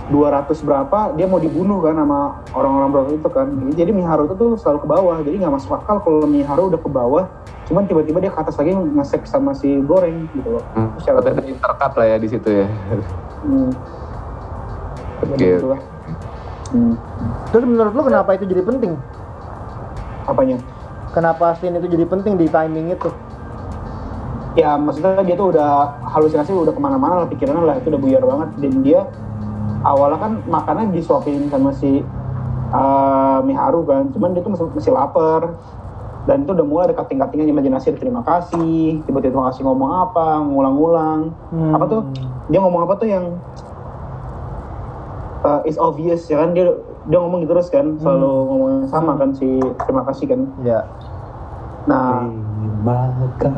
200 berapa dia mau dibunuh kan sama orang-orang berapa itu kan jadi Miharu itu tuh selalu ke bawah jadi nggak masuk akal kalau Miharu udah ke bawah cuman tiba-tiba dia ke atas lagi ngesek sama si goreng gitu loh
Hmm.
Secara-
Berarti ada intercut lah ya di situ ya.
hmm.
Oke.
Hmm.
Terus menurut lu kenapa itu jadi penting?
apanya
Kenapa scene itu jadi penting di timing itu?
ya maksudnya dia tuh udah halusinasi udah ke mana-mana lah pikirannya lah itu udah buyar banget dan dia awalnya kan makannya disuapin sama si uh, Miharu kan. Cuman dia tuh masih, masih lapar. Dan itu udah mulai ada cutting-cuttingan imajinasi terima kasih tiba-tiba terima kasih ngomong apa ngulang-ngulang
Hmm.
apa tuh? Dia ngomong apa tuh yang uh, it's obvious ya kan? Dia dia ngomong gitu terus kan selalu ngomong yang sama kan si terima kasih kan.
Ya.
nah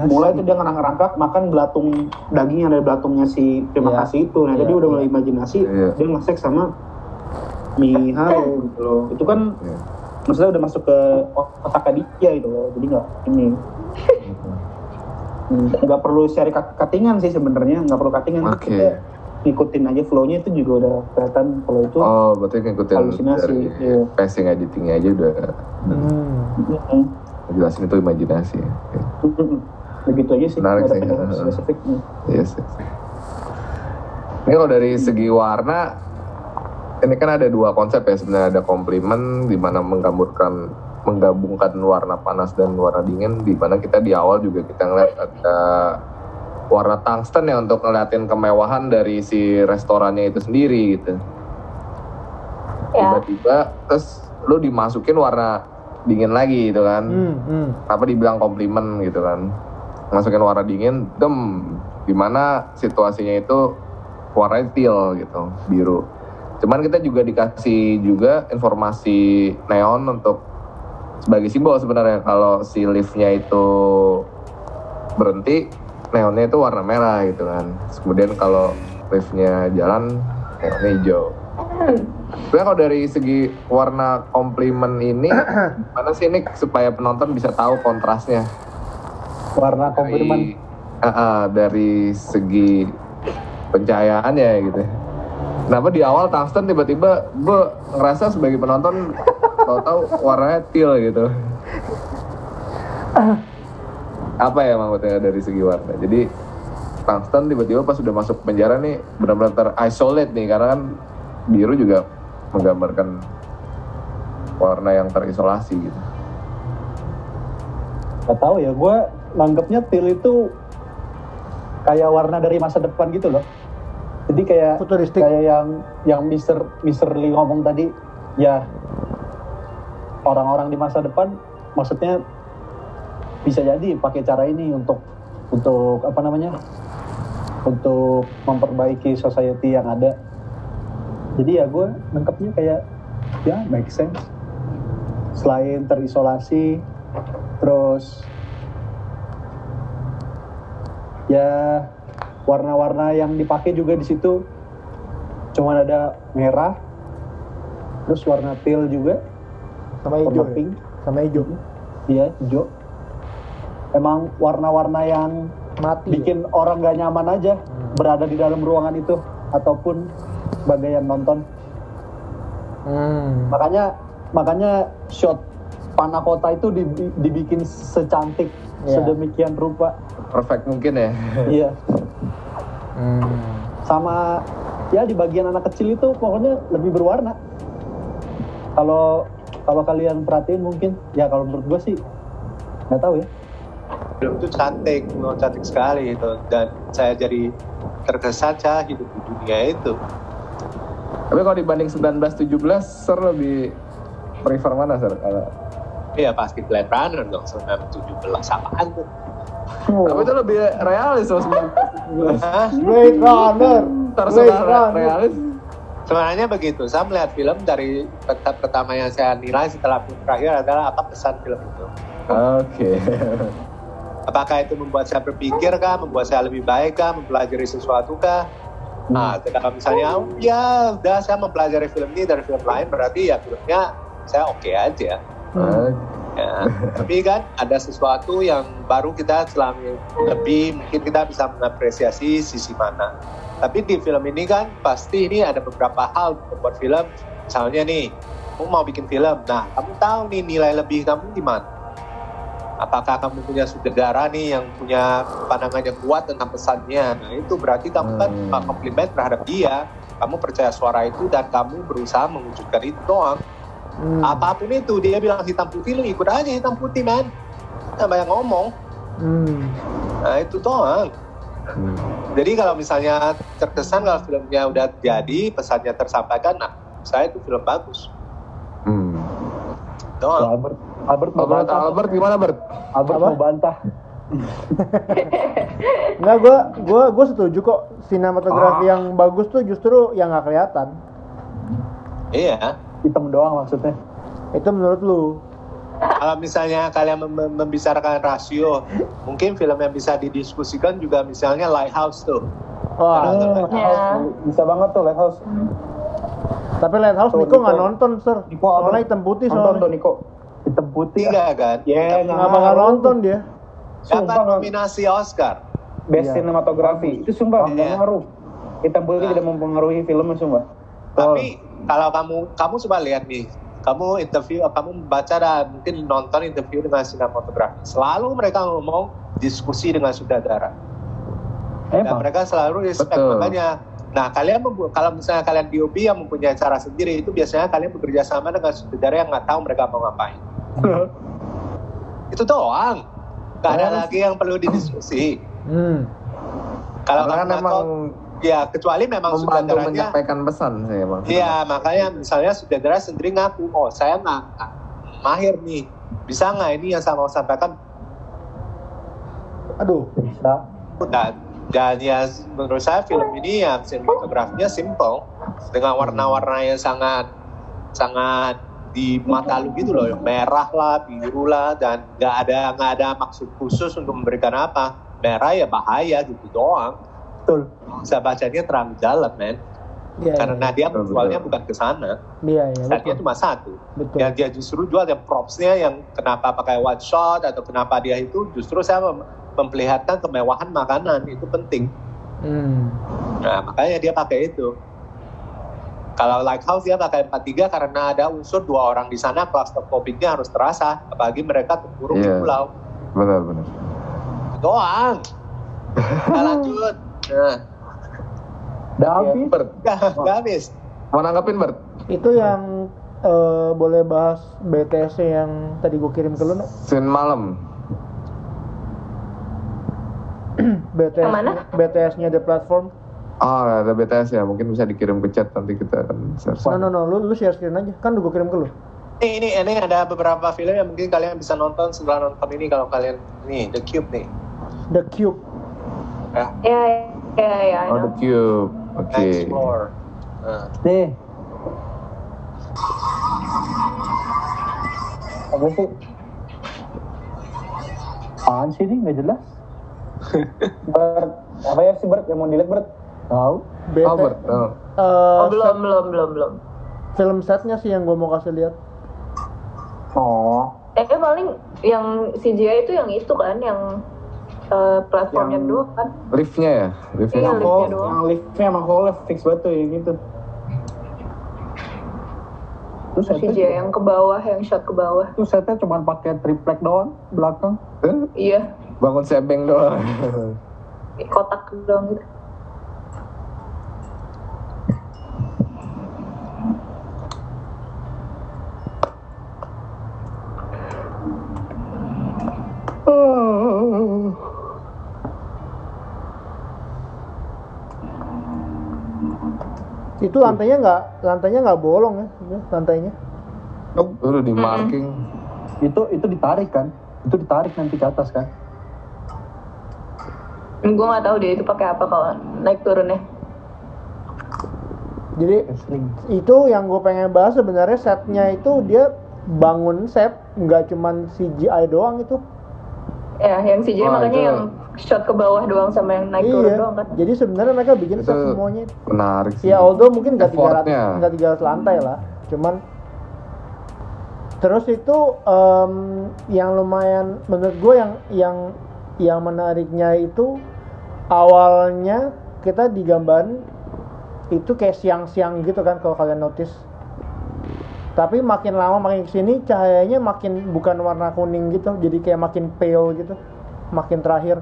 mulai itu dia ngerangkak makan belatung daging yang dari belatungnya si terima
Iya.
kasih itu nah
Iya,
jadi udah
iya.
mulai imajinasi
Iya.
dia ngesek sama Miharu gitu loh itu kan
Iya.
maksudnya udah masuk ke otaknya dia gitu loh jadi nggak ini Hmm, nggak perlu cari cut- cuttingan sih sebenarnya nggak perlu cuttingan
Oke.
kita ngikutin aja flow-nya itu juga udah kelihatan kalau itu
Oh, berarti ngikutin
Halusinasi,
dari
iya.
pacing editingnya aja udah
Hmm.
Mm-mm.
Jelasin itu imajinasi.
Mm-mm. begitu aja sih
Menarik sih.
spesifik.
Yes, yes. Ini kalau dari segi warna, ini kan ada dua konsep ya sebenarnya ada komplimen di mana menggabungkan menggabungkan warna panas dan warna dingin di mana kita di awal juga kita ngeliat ada warna tungsten ya untuk ngeliatin kemewahan dari si restorannya itu sendiri gitu.
Ya.
Tiba-tiba terus lu dimasukin warna dingin lagi gitu kan.
Hmm, hmm.
apa dibilang komplimen gitu kan. Masukin warna dingin dem. Di mana situasinya itu warnanya teal gitu biru. Cuman kita juga dikasih juga informasi neon untuk sebagai simbol sebenarnya. Kalau si liftnya itu berhenti neonnya itu warna merah gitu kan. Kemudian kalau liftnya jalan neonnya hijau Sebenarnya kalau dari segi warna komplimen ini, mana sih ini supaya penonton bisa tahu kontrasnya
warna
dari,
komplimen
Ah, ah, dari segi pencahayaannya gitu. Kenapa di awal tungsten tiba-tiba gue ngerasa sebagai penonton tahu-tahu warnanya teal gitu. apa ya maksudnya dari segi warna jadi tungsten tiba-tiba pas udah masuk penjara nih benar-benar terisolate nih karena kan biru juga menggambarkan warna yang terisolasi gitu
Gak tahu ya, gue nanggepnya teal itu kayak warna dari masa depan gitu loh. Jadi kayak
Futuristik.
kayak yang yang Mister Mister Lee ngomong tadi, ya orang-orang di masa depan, maksudnya bisa jadi pakai cara ini untuk untuk apa namanya, untuk memperbaiki society yang ada. Jadi ya gue nangkepnya kayak ya make sense. Selain terisolasi, terus ya warna-warna yang dipakai juga di situ cuman ada merah terus warna teal juga
sama hijau ya?
pink
sama hijau
iya hijau emang warna-warna yang
mati ya?
bikin orang gak nyaman aja
Hmm.
berada di dalam ruangan itu ataupun sebagai yang nonton
hmm.
makanya makanya shot panah kota itu di- dibikin secantik
Iya.
sedemikian rupa
perfect mungkin ya
iya
Hmm.
sama ya di bagian anak kecil itu pokoknya lebih berwarna kalau kalau kalian perhatiin mungkin ya kalau menurut gue sih nggak tahu ya
film itu cantik, memang cantik sekali itu dan saya jadi terkesan saya hidup di dunia itu.
Tapi kalau dibanding 1917 ser lebih prefer mana ser Kalau-
Iya pasti Blade Runner dong, 1917 apaan tuh?
tapi itu lebih realis loh 1917
Hah?
Blade Runner Runner
realis
Sebenarnya begitu, saya melihat film dari peta pertama yang saya nilai setelah film terakhir adalah apa pesan film itu.
oke
Apakah itu membuat saya berpikir kah, membuat saya lebih baik kah, mempelajari sesuatu kah? Nah, kalau misalnya, ya udah saya mempelajari film ini dari film lain, berarti ya filmnya saya oke aja.
Oke.
Ya, tapi kan ada sesuatu yang baru kita selama lebih mungkin kita bisa mengapresiasi sisi mana. Tapi di film ini kan pasti ini ada beberapa hal untuk membuat film. Misalnya nih, kamu mau bikin film, nah kamu tahu nih nilai lebih kamu di mana? Apakah kamu punya sutradara nih yang punya pandangan yang kuat tentang pesannya? Nah itu berarti kamu kan
Hmm.
komplimen terhadap dia. Kamu percaya suara itu dan kamu berusaha mewujudkan itu doang
Hmm.
apa pun itu dia bilang hitam putih lu ikut aja hitam putih man nggak banyak ngomong
Hmm.
nah itu doang
Hmm.
jadi kalau misalnya terkesan kalau filmnya udah jadi pesannya tersampaikan nah saya itu film bagus. Doang
Albert Albert mau
Albert,
bantah
Albert gimana Bert?
Albert
Apa?
mau bantah
Enggak, gue gua, gua setuju kok sinematografi
Ah.
yang bagus tuh justru yang nggak kelihatan.
iya
hitam doang maksudnya
Itu menurut lu?
kalau misalnya kalian mem- mem- membicarakan rasio mungkin film yang bisa didiskusikan juga misalnya Lighthouse tuh
Wah,
Ada-
Hmm, Lighthouse. bisa banget tuh Lighthouse
tapi Lighthouse
Tuh,
Niko nggak nonton, Sir.
Niko?
Soalnya hitam putih
Nonton
soalnya.
tuh Niko.
hitam putih
tiga kan
Ya,
Nggak bakal nonton dia.
dapat
Sumpah,
nominasi Oscar
best
Iya.
cinematography. Itu sumpah
Iya.
pengaruh. Hitam putih
Nah.
tidak mempengaruhi filmnya sumpah.
Tapi kalau kamu kamu coba lihat nih, kamu interview, kamu baca dan mungkin nonton interview dengan sinematografi. Selalu mereka ngomong diskusi dengan sutradara. Dan mereka selalu respect
Betul.
makanya. Nah, kalian kalau misalnya kalian DOP yang mempunyai cara sendiri itu biasanya kalian bekerja sama dengan sutradara yang nggak tahu mereka mau ngapain. itu doang. Gak ada
Oh.
lagi yang perlu didiskusi.
Hmm.
Kalau
Karena kan
kamu
emang
nonton, ya kecuali memang
membantu
sutradaranya
menyampaikan pesan sih.
Iya, makanya misalnya sutradara sendiri ngaku, oh saya nggak nggak mahir nih, bisa nggak ini yang saya mau sampaikan?
Aduh.
bisa
Dan, dan ya menurut saya film ini ya sinematografinya simple dengan warna-warna yang sangat sangat di mata lu gitu loh, merah lah, biru lah, dan nggak ada nggak ada maksud khusus untuk memberikan apa. Merah ya bahaya gitu doang.
betul
Saya bacanya terlalu dalam, men.
Iya,
Karena
iya.
dia menjualnya
betul.
bukan ke sana.
Iya, iya. Betul.
cuma satu.
betul.
yang dia justru jual yang propsnya yang kenapa pakai one shot atau kenapa dia itu justru saya mem- memperlihatkan kemewahan makanan itu penting
Hmm.
nah makanya dia pakai itu kalau Lighthouse dia pakai 43 karena ada unsur dua orang di sana claustrophobic-nya harus terasa apalagi mereka terkurung di
Iya.
pulau
Benar benar.
doang. Nah, lanjut. Nah,
Udah habis.
Bert,
gak, gak habis.
mau nanggepin Bert?
Itu yang eh, boleh bahas BTS yang tadi gue kirim ke lu, no?
Sin malam.
BTS,
Yang mana?
BTS-nya The Platform.
Oh, ada BTS ya. Mungkin bisa dikirim ke chat nanti kita akan search.
No, no, no, lu, lu share screen aja. Kan udah gue kirim ke lu.
Ini, ini, ini ada beberapa film yang mungkin kalian bisa nonton setelah nonton ini kalau kalian nih The Cube nih.
The Cube.
Ya,
Ya, ya, ya,
Oh. The Cube. Oke.
Floor. Nah,
Nih. Apa sih? Apaan sih ini? Nggak jelas.
Bert, apa ya sih Bert yang mau dilihat Bert?
Tahu.
Oh, Bert. Oh.
eh,
Oh, belum, belum, belum, belum.
film setnya sih yang gue mau kasih lihat.
Oh,
Eh, paling yang CGI itu yang itu kan, yang eh, platformnya
Yang-
doang kan.
Liftnya ya? Liftnya.
Iya,
yang
liftnya
hole,
doang.
yang liftnya sama hole fix banget tuh yang gitu.
Terus setnya,
CGI yang ke bawah, yang shot ke bawah.
terus setnya cuma pakai triplek doang belakang.
Eh,
Iya,
Bangun sebeng doang.
kotak doang gitu.
Itu lantainya nggak lantainya nggak bolong ya, lantainya.
Udah di marking.
Itu itu ditarik kan? Itu ditarik nanti ke atas kan?
Gue nggak tahu deh itu pakai apa kalau naik turunnya.
Jadi itu yang gue pengen bahas sebenarnya setnya itu dia bangun set nggak cuman CGI doang itu.
Ya, yang CGI
Wah,
makanya
itu-
yang shot ke bawah doang sama yang naik turun
iya.
doang kan.
Jadi sebenarnya mereka bikin
Itu
semuanya.
menarik sih.
Ya although mungkin nggak tiga nggak tiga lantai lah, cuman terus itu em, yang lumayan menurut gue yang yang yang menariknya itu awalnya kita digambarin itu kayak siang-siang gitu kan kalau kalian notice tapi makin lama makin ke sini cahayanya makin bukan warna kuning gitu jadi kayak makin pale gitu makin terakhir.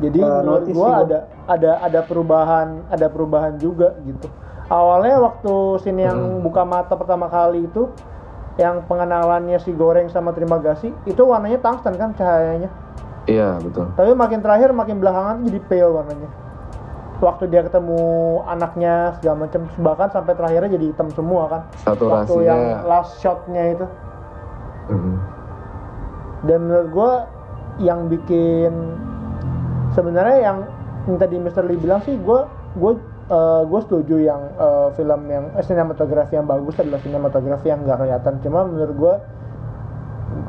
Jadi
Eh,
menurut gua ada ada ada perubahan ada perubahan juga gitu. Awalnya waktu sini yang buka mata pertama kali itu yang pengenalannya si goreng sama terima kasih itu warnanya tungsten kan cahayanya.
Iya, betul.
tapi makin terakhir makin belakangan jadi pale warnanya waktu dia ketemu anaknya segala macam bahkan sampai terakhirnya jadi hitam semua kan waktu
Saturasinya.
yang last shotnya itu
Mhm.
dan menurut gue yang bikin sebenarnya yang, yang tadi Mr. Lee bilang sih gue gue gue setuju yang eh, film yang eh, sinematografi yang bagus adalah sinematografi yang nggak kelihatan cuma menurut gue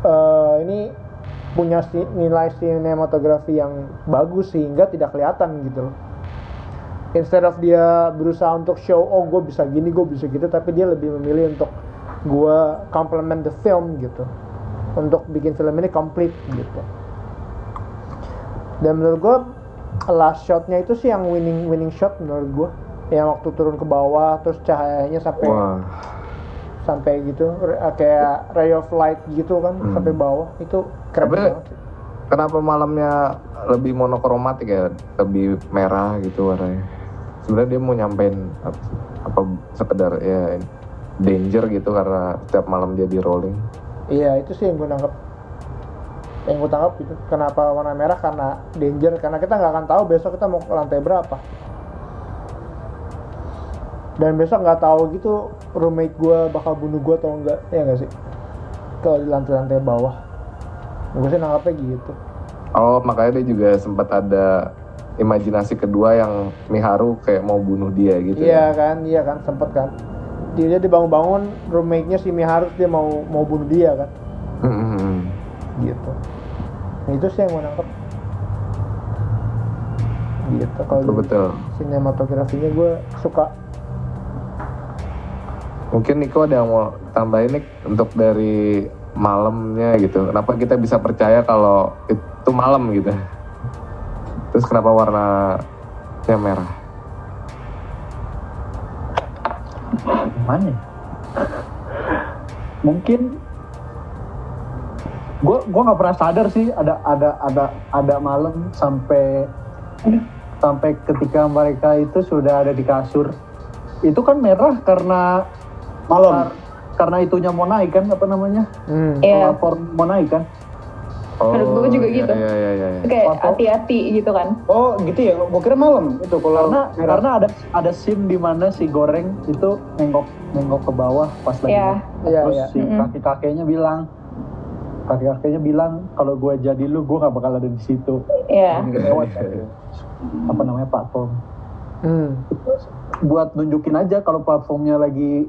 eh, ini punya si- nilai sinematografi yang bagus sehingga tidak kelihatan gitu loh instead of dia berusaha untuk show oh gue bisa gini gue bisa gitu tapi dia lebih memilih untuk gue complement the film gitu untuk bikin film ini complete gitu dan menurut gue last shotnya itu sih yang winning winning shot menurut gue yang waktu turun ke bawah terus cahayanya sampai
Wah,
sampai gitu re- kayak ray of light gitu kan
Hmm.
sampai bawah itu keren
Tapi-
banget sih.
kenapa malamnya lebih monokromatik ya? Lebih merah gitu warnanya. Sebenarnya dia mau nyampein apa, apa sekedar ya danger gitu karena setiap malam dia di rolling.
Iya itu sih yang gue nangkep. Yang gue tangkap gitu kenapa warna merah? Karena danger. Karena kita nggak akan tahu besok kita mau ke lantai berapa. Dan besok nggak tahu gitu roommate gue bakal bunuh gue atau enggak ya nggak sih? Kalau di lantai-lantai bawah. Gue sih nangkapnya gitu.
Oh, makanya dia juga sempat ada imajinasi kedua yang Miharu kayak mau bunuh dia gitu.
iya
ya.
kan iya kan sempet kan dia dia dibangun-bangun roommate-nya si Miharu dia mau mau bunuh dia kan
Hmm,
gitu Nah, itu sih yang gue nangkep gitu kalau
betul betul.
sinematografinya gue suka
Mungkin Niko ada yang mau tambahin nih untuk dari malamnya gitu. Kenapa kita bisa percaya kalau itu malam gitu? Terus kenapa warnanya merah?
Gimana ya? Mungkin gue gue nggak pernah sadar sih ada ada ada ada malam sampai sampai ketika mereka itu sudah ada di kasur itu kan merah karena
Malam.
karena itunya mau naik kan apa namanya
Hmm.
Iya.
platform mau naik kan
Menurut gue juga
iya,
gitu.
Iya, iya, iya. iya.
Kayak hati-hati gitu kan.
Oh gitu ya, gua kira malam itu kalau
karena
merah.
karena ada ada scene di mana si goreng itu nengok nengok ke bawah pas lagi
Iya.
naik.
Iya,
terus
iya.
si kaki kakeknya bilang kaki kakeknya bilang kalau gue jadi lu gue gak bakal ada di situ
Iya.
lewat apa namanya platform
Hmm.
buat nunjukin aja kalau platformnya lagi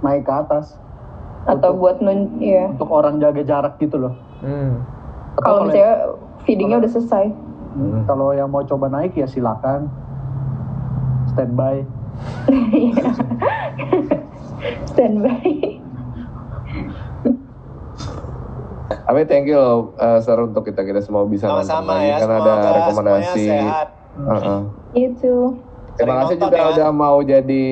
naik ke atas
Atau buat nun, iya.
untuk orang jaga jarak gitu loh
Hmm.
Kalau misalnya feedingnya udah selesai.
Hmm, kalau yang mau coba naik ya silakan standby.
Standby.
Tapi thank you loh, uh, Sir, untuk kita kita semua bisa nonton
Sama-sama
lagi
ya,
kan ada rekomendasi.
sehat.
Uh-uh.
Gitu.
Terima
Sering
kasih juga
ya.
udah mau jadi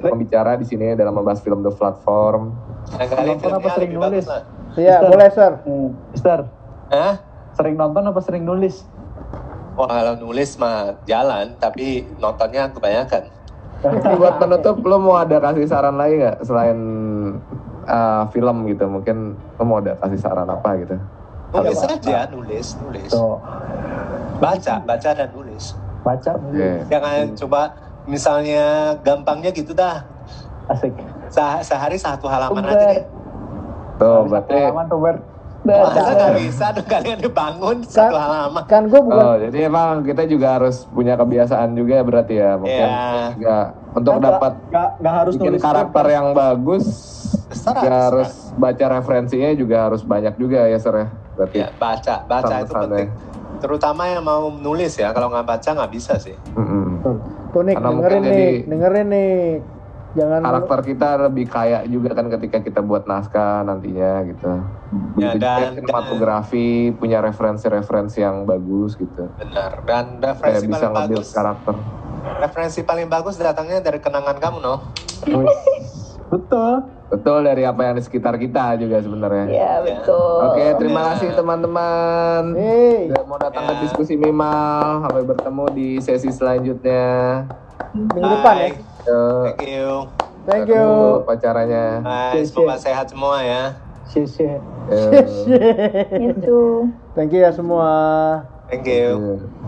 pembicara di sini dalam membahas film The Platform.
Dan kali
Nonton apa sering nulis?
lah.
Iya, boleh, Sir.
hmm. Mister
Hah?
sering nonton apa sering nulis
Wah kalau nulis mah jalan, tapi nontonnya kebanyakan.
Buat penutup, lo mau ada kasih saran lagi nggak selain uh, film gitu? Mungkin lo mau ada kasih saran apa gitu?
Nulis
Apa?
aja, nulis, nulis.
tuh
Baca, baca dan nulis.
baca nulis
Jangan coba misalnya gampangnya gitu dah.
asik
Se- sehari satu halaman
Ber.
aja deh.
Tuh, berarti
pengalaman tuh Ber.
Masa nggak bisa dong kalian dibangun satu halaman.
Kan gue bukan
Oh, jadi emang kita juga harus punya kebiasaan juga berarti ya, mungkin
Iya.
juga untuk
Nggak-
dapat
nggak nggak harus
bikin
nulis
karakter
script.
yang bagus, juga
terserah.
harus baca referensinya juga harus banyak juga ya, Sir ya. Berarti.
Ya, baca, baca itu penting. Terutama yang mau nulis ya, kalau nggak baca nggak bisa sih.
Mm-mm.
tuh Nick,
Karena
dengerin nih,
jadi-
dengerin nih. Jangan
Karakter kita lebih kaya juga kan ketika kita buat naskah nantinya gitu.
Ya,
Begitu
dan-
sinematografi punya referensi-referensi yang bagus gitu.
Benar. Dan
Kayak
referensi
bisa
paling
nge-build
bagus,
karakter.
referensi paling bagus datangnya dari kenangan kamu, no?
betul
Betul dari apa yang di sekitar kita juga sebenarnya.
Iya, betul.
Oke, terima
Ya.
kasih teman-teman.
Hey,
Udah mau datang ke
Ya.
diskusi Mimal. Sampai bertemu di sesi selanjutnya.
minggu depan ya.
Thank you.
Thank you.
tunggu Pacaranya.
Bye. Semoga sehat semua ya.
Cie-cie.
Yuk.
Itu.
Thank you ya semua.
Thank you.
Yuk.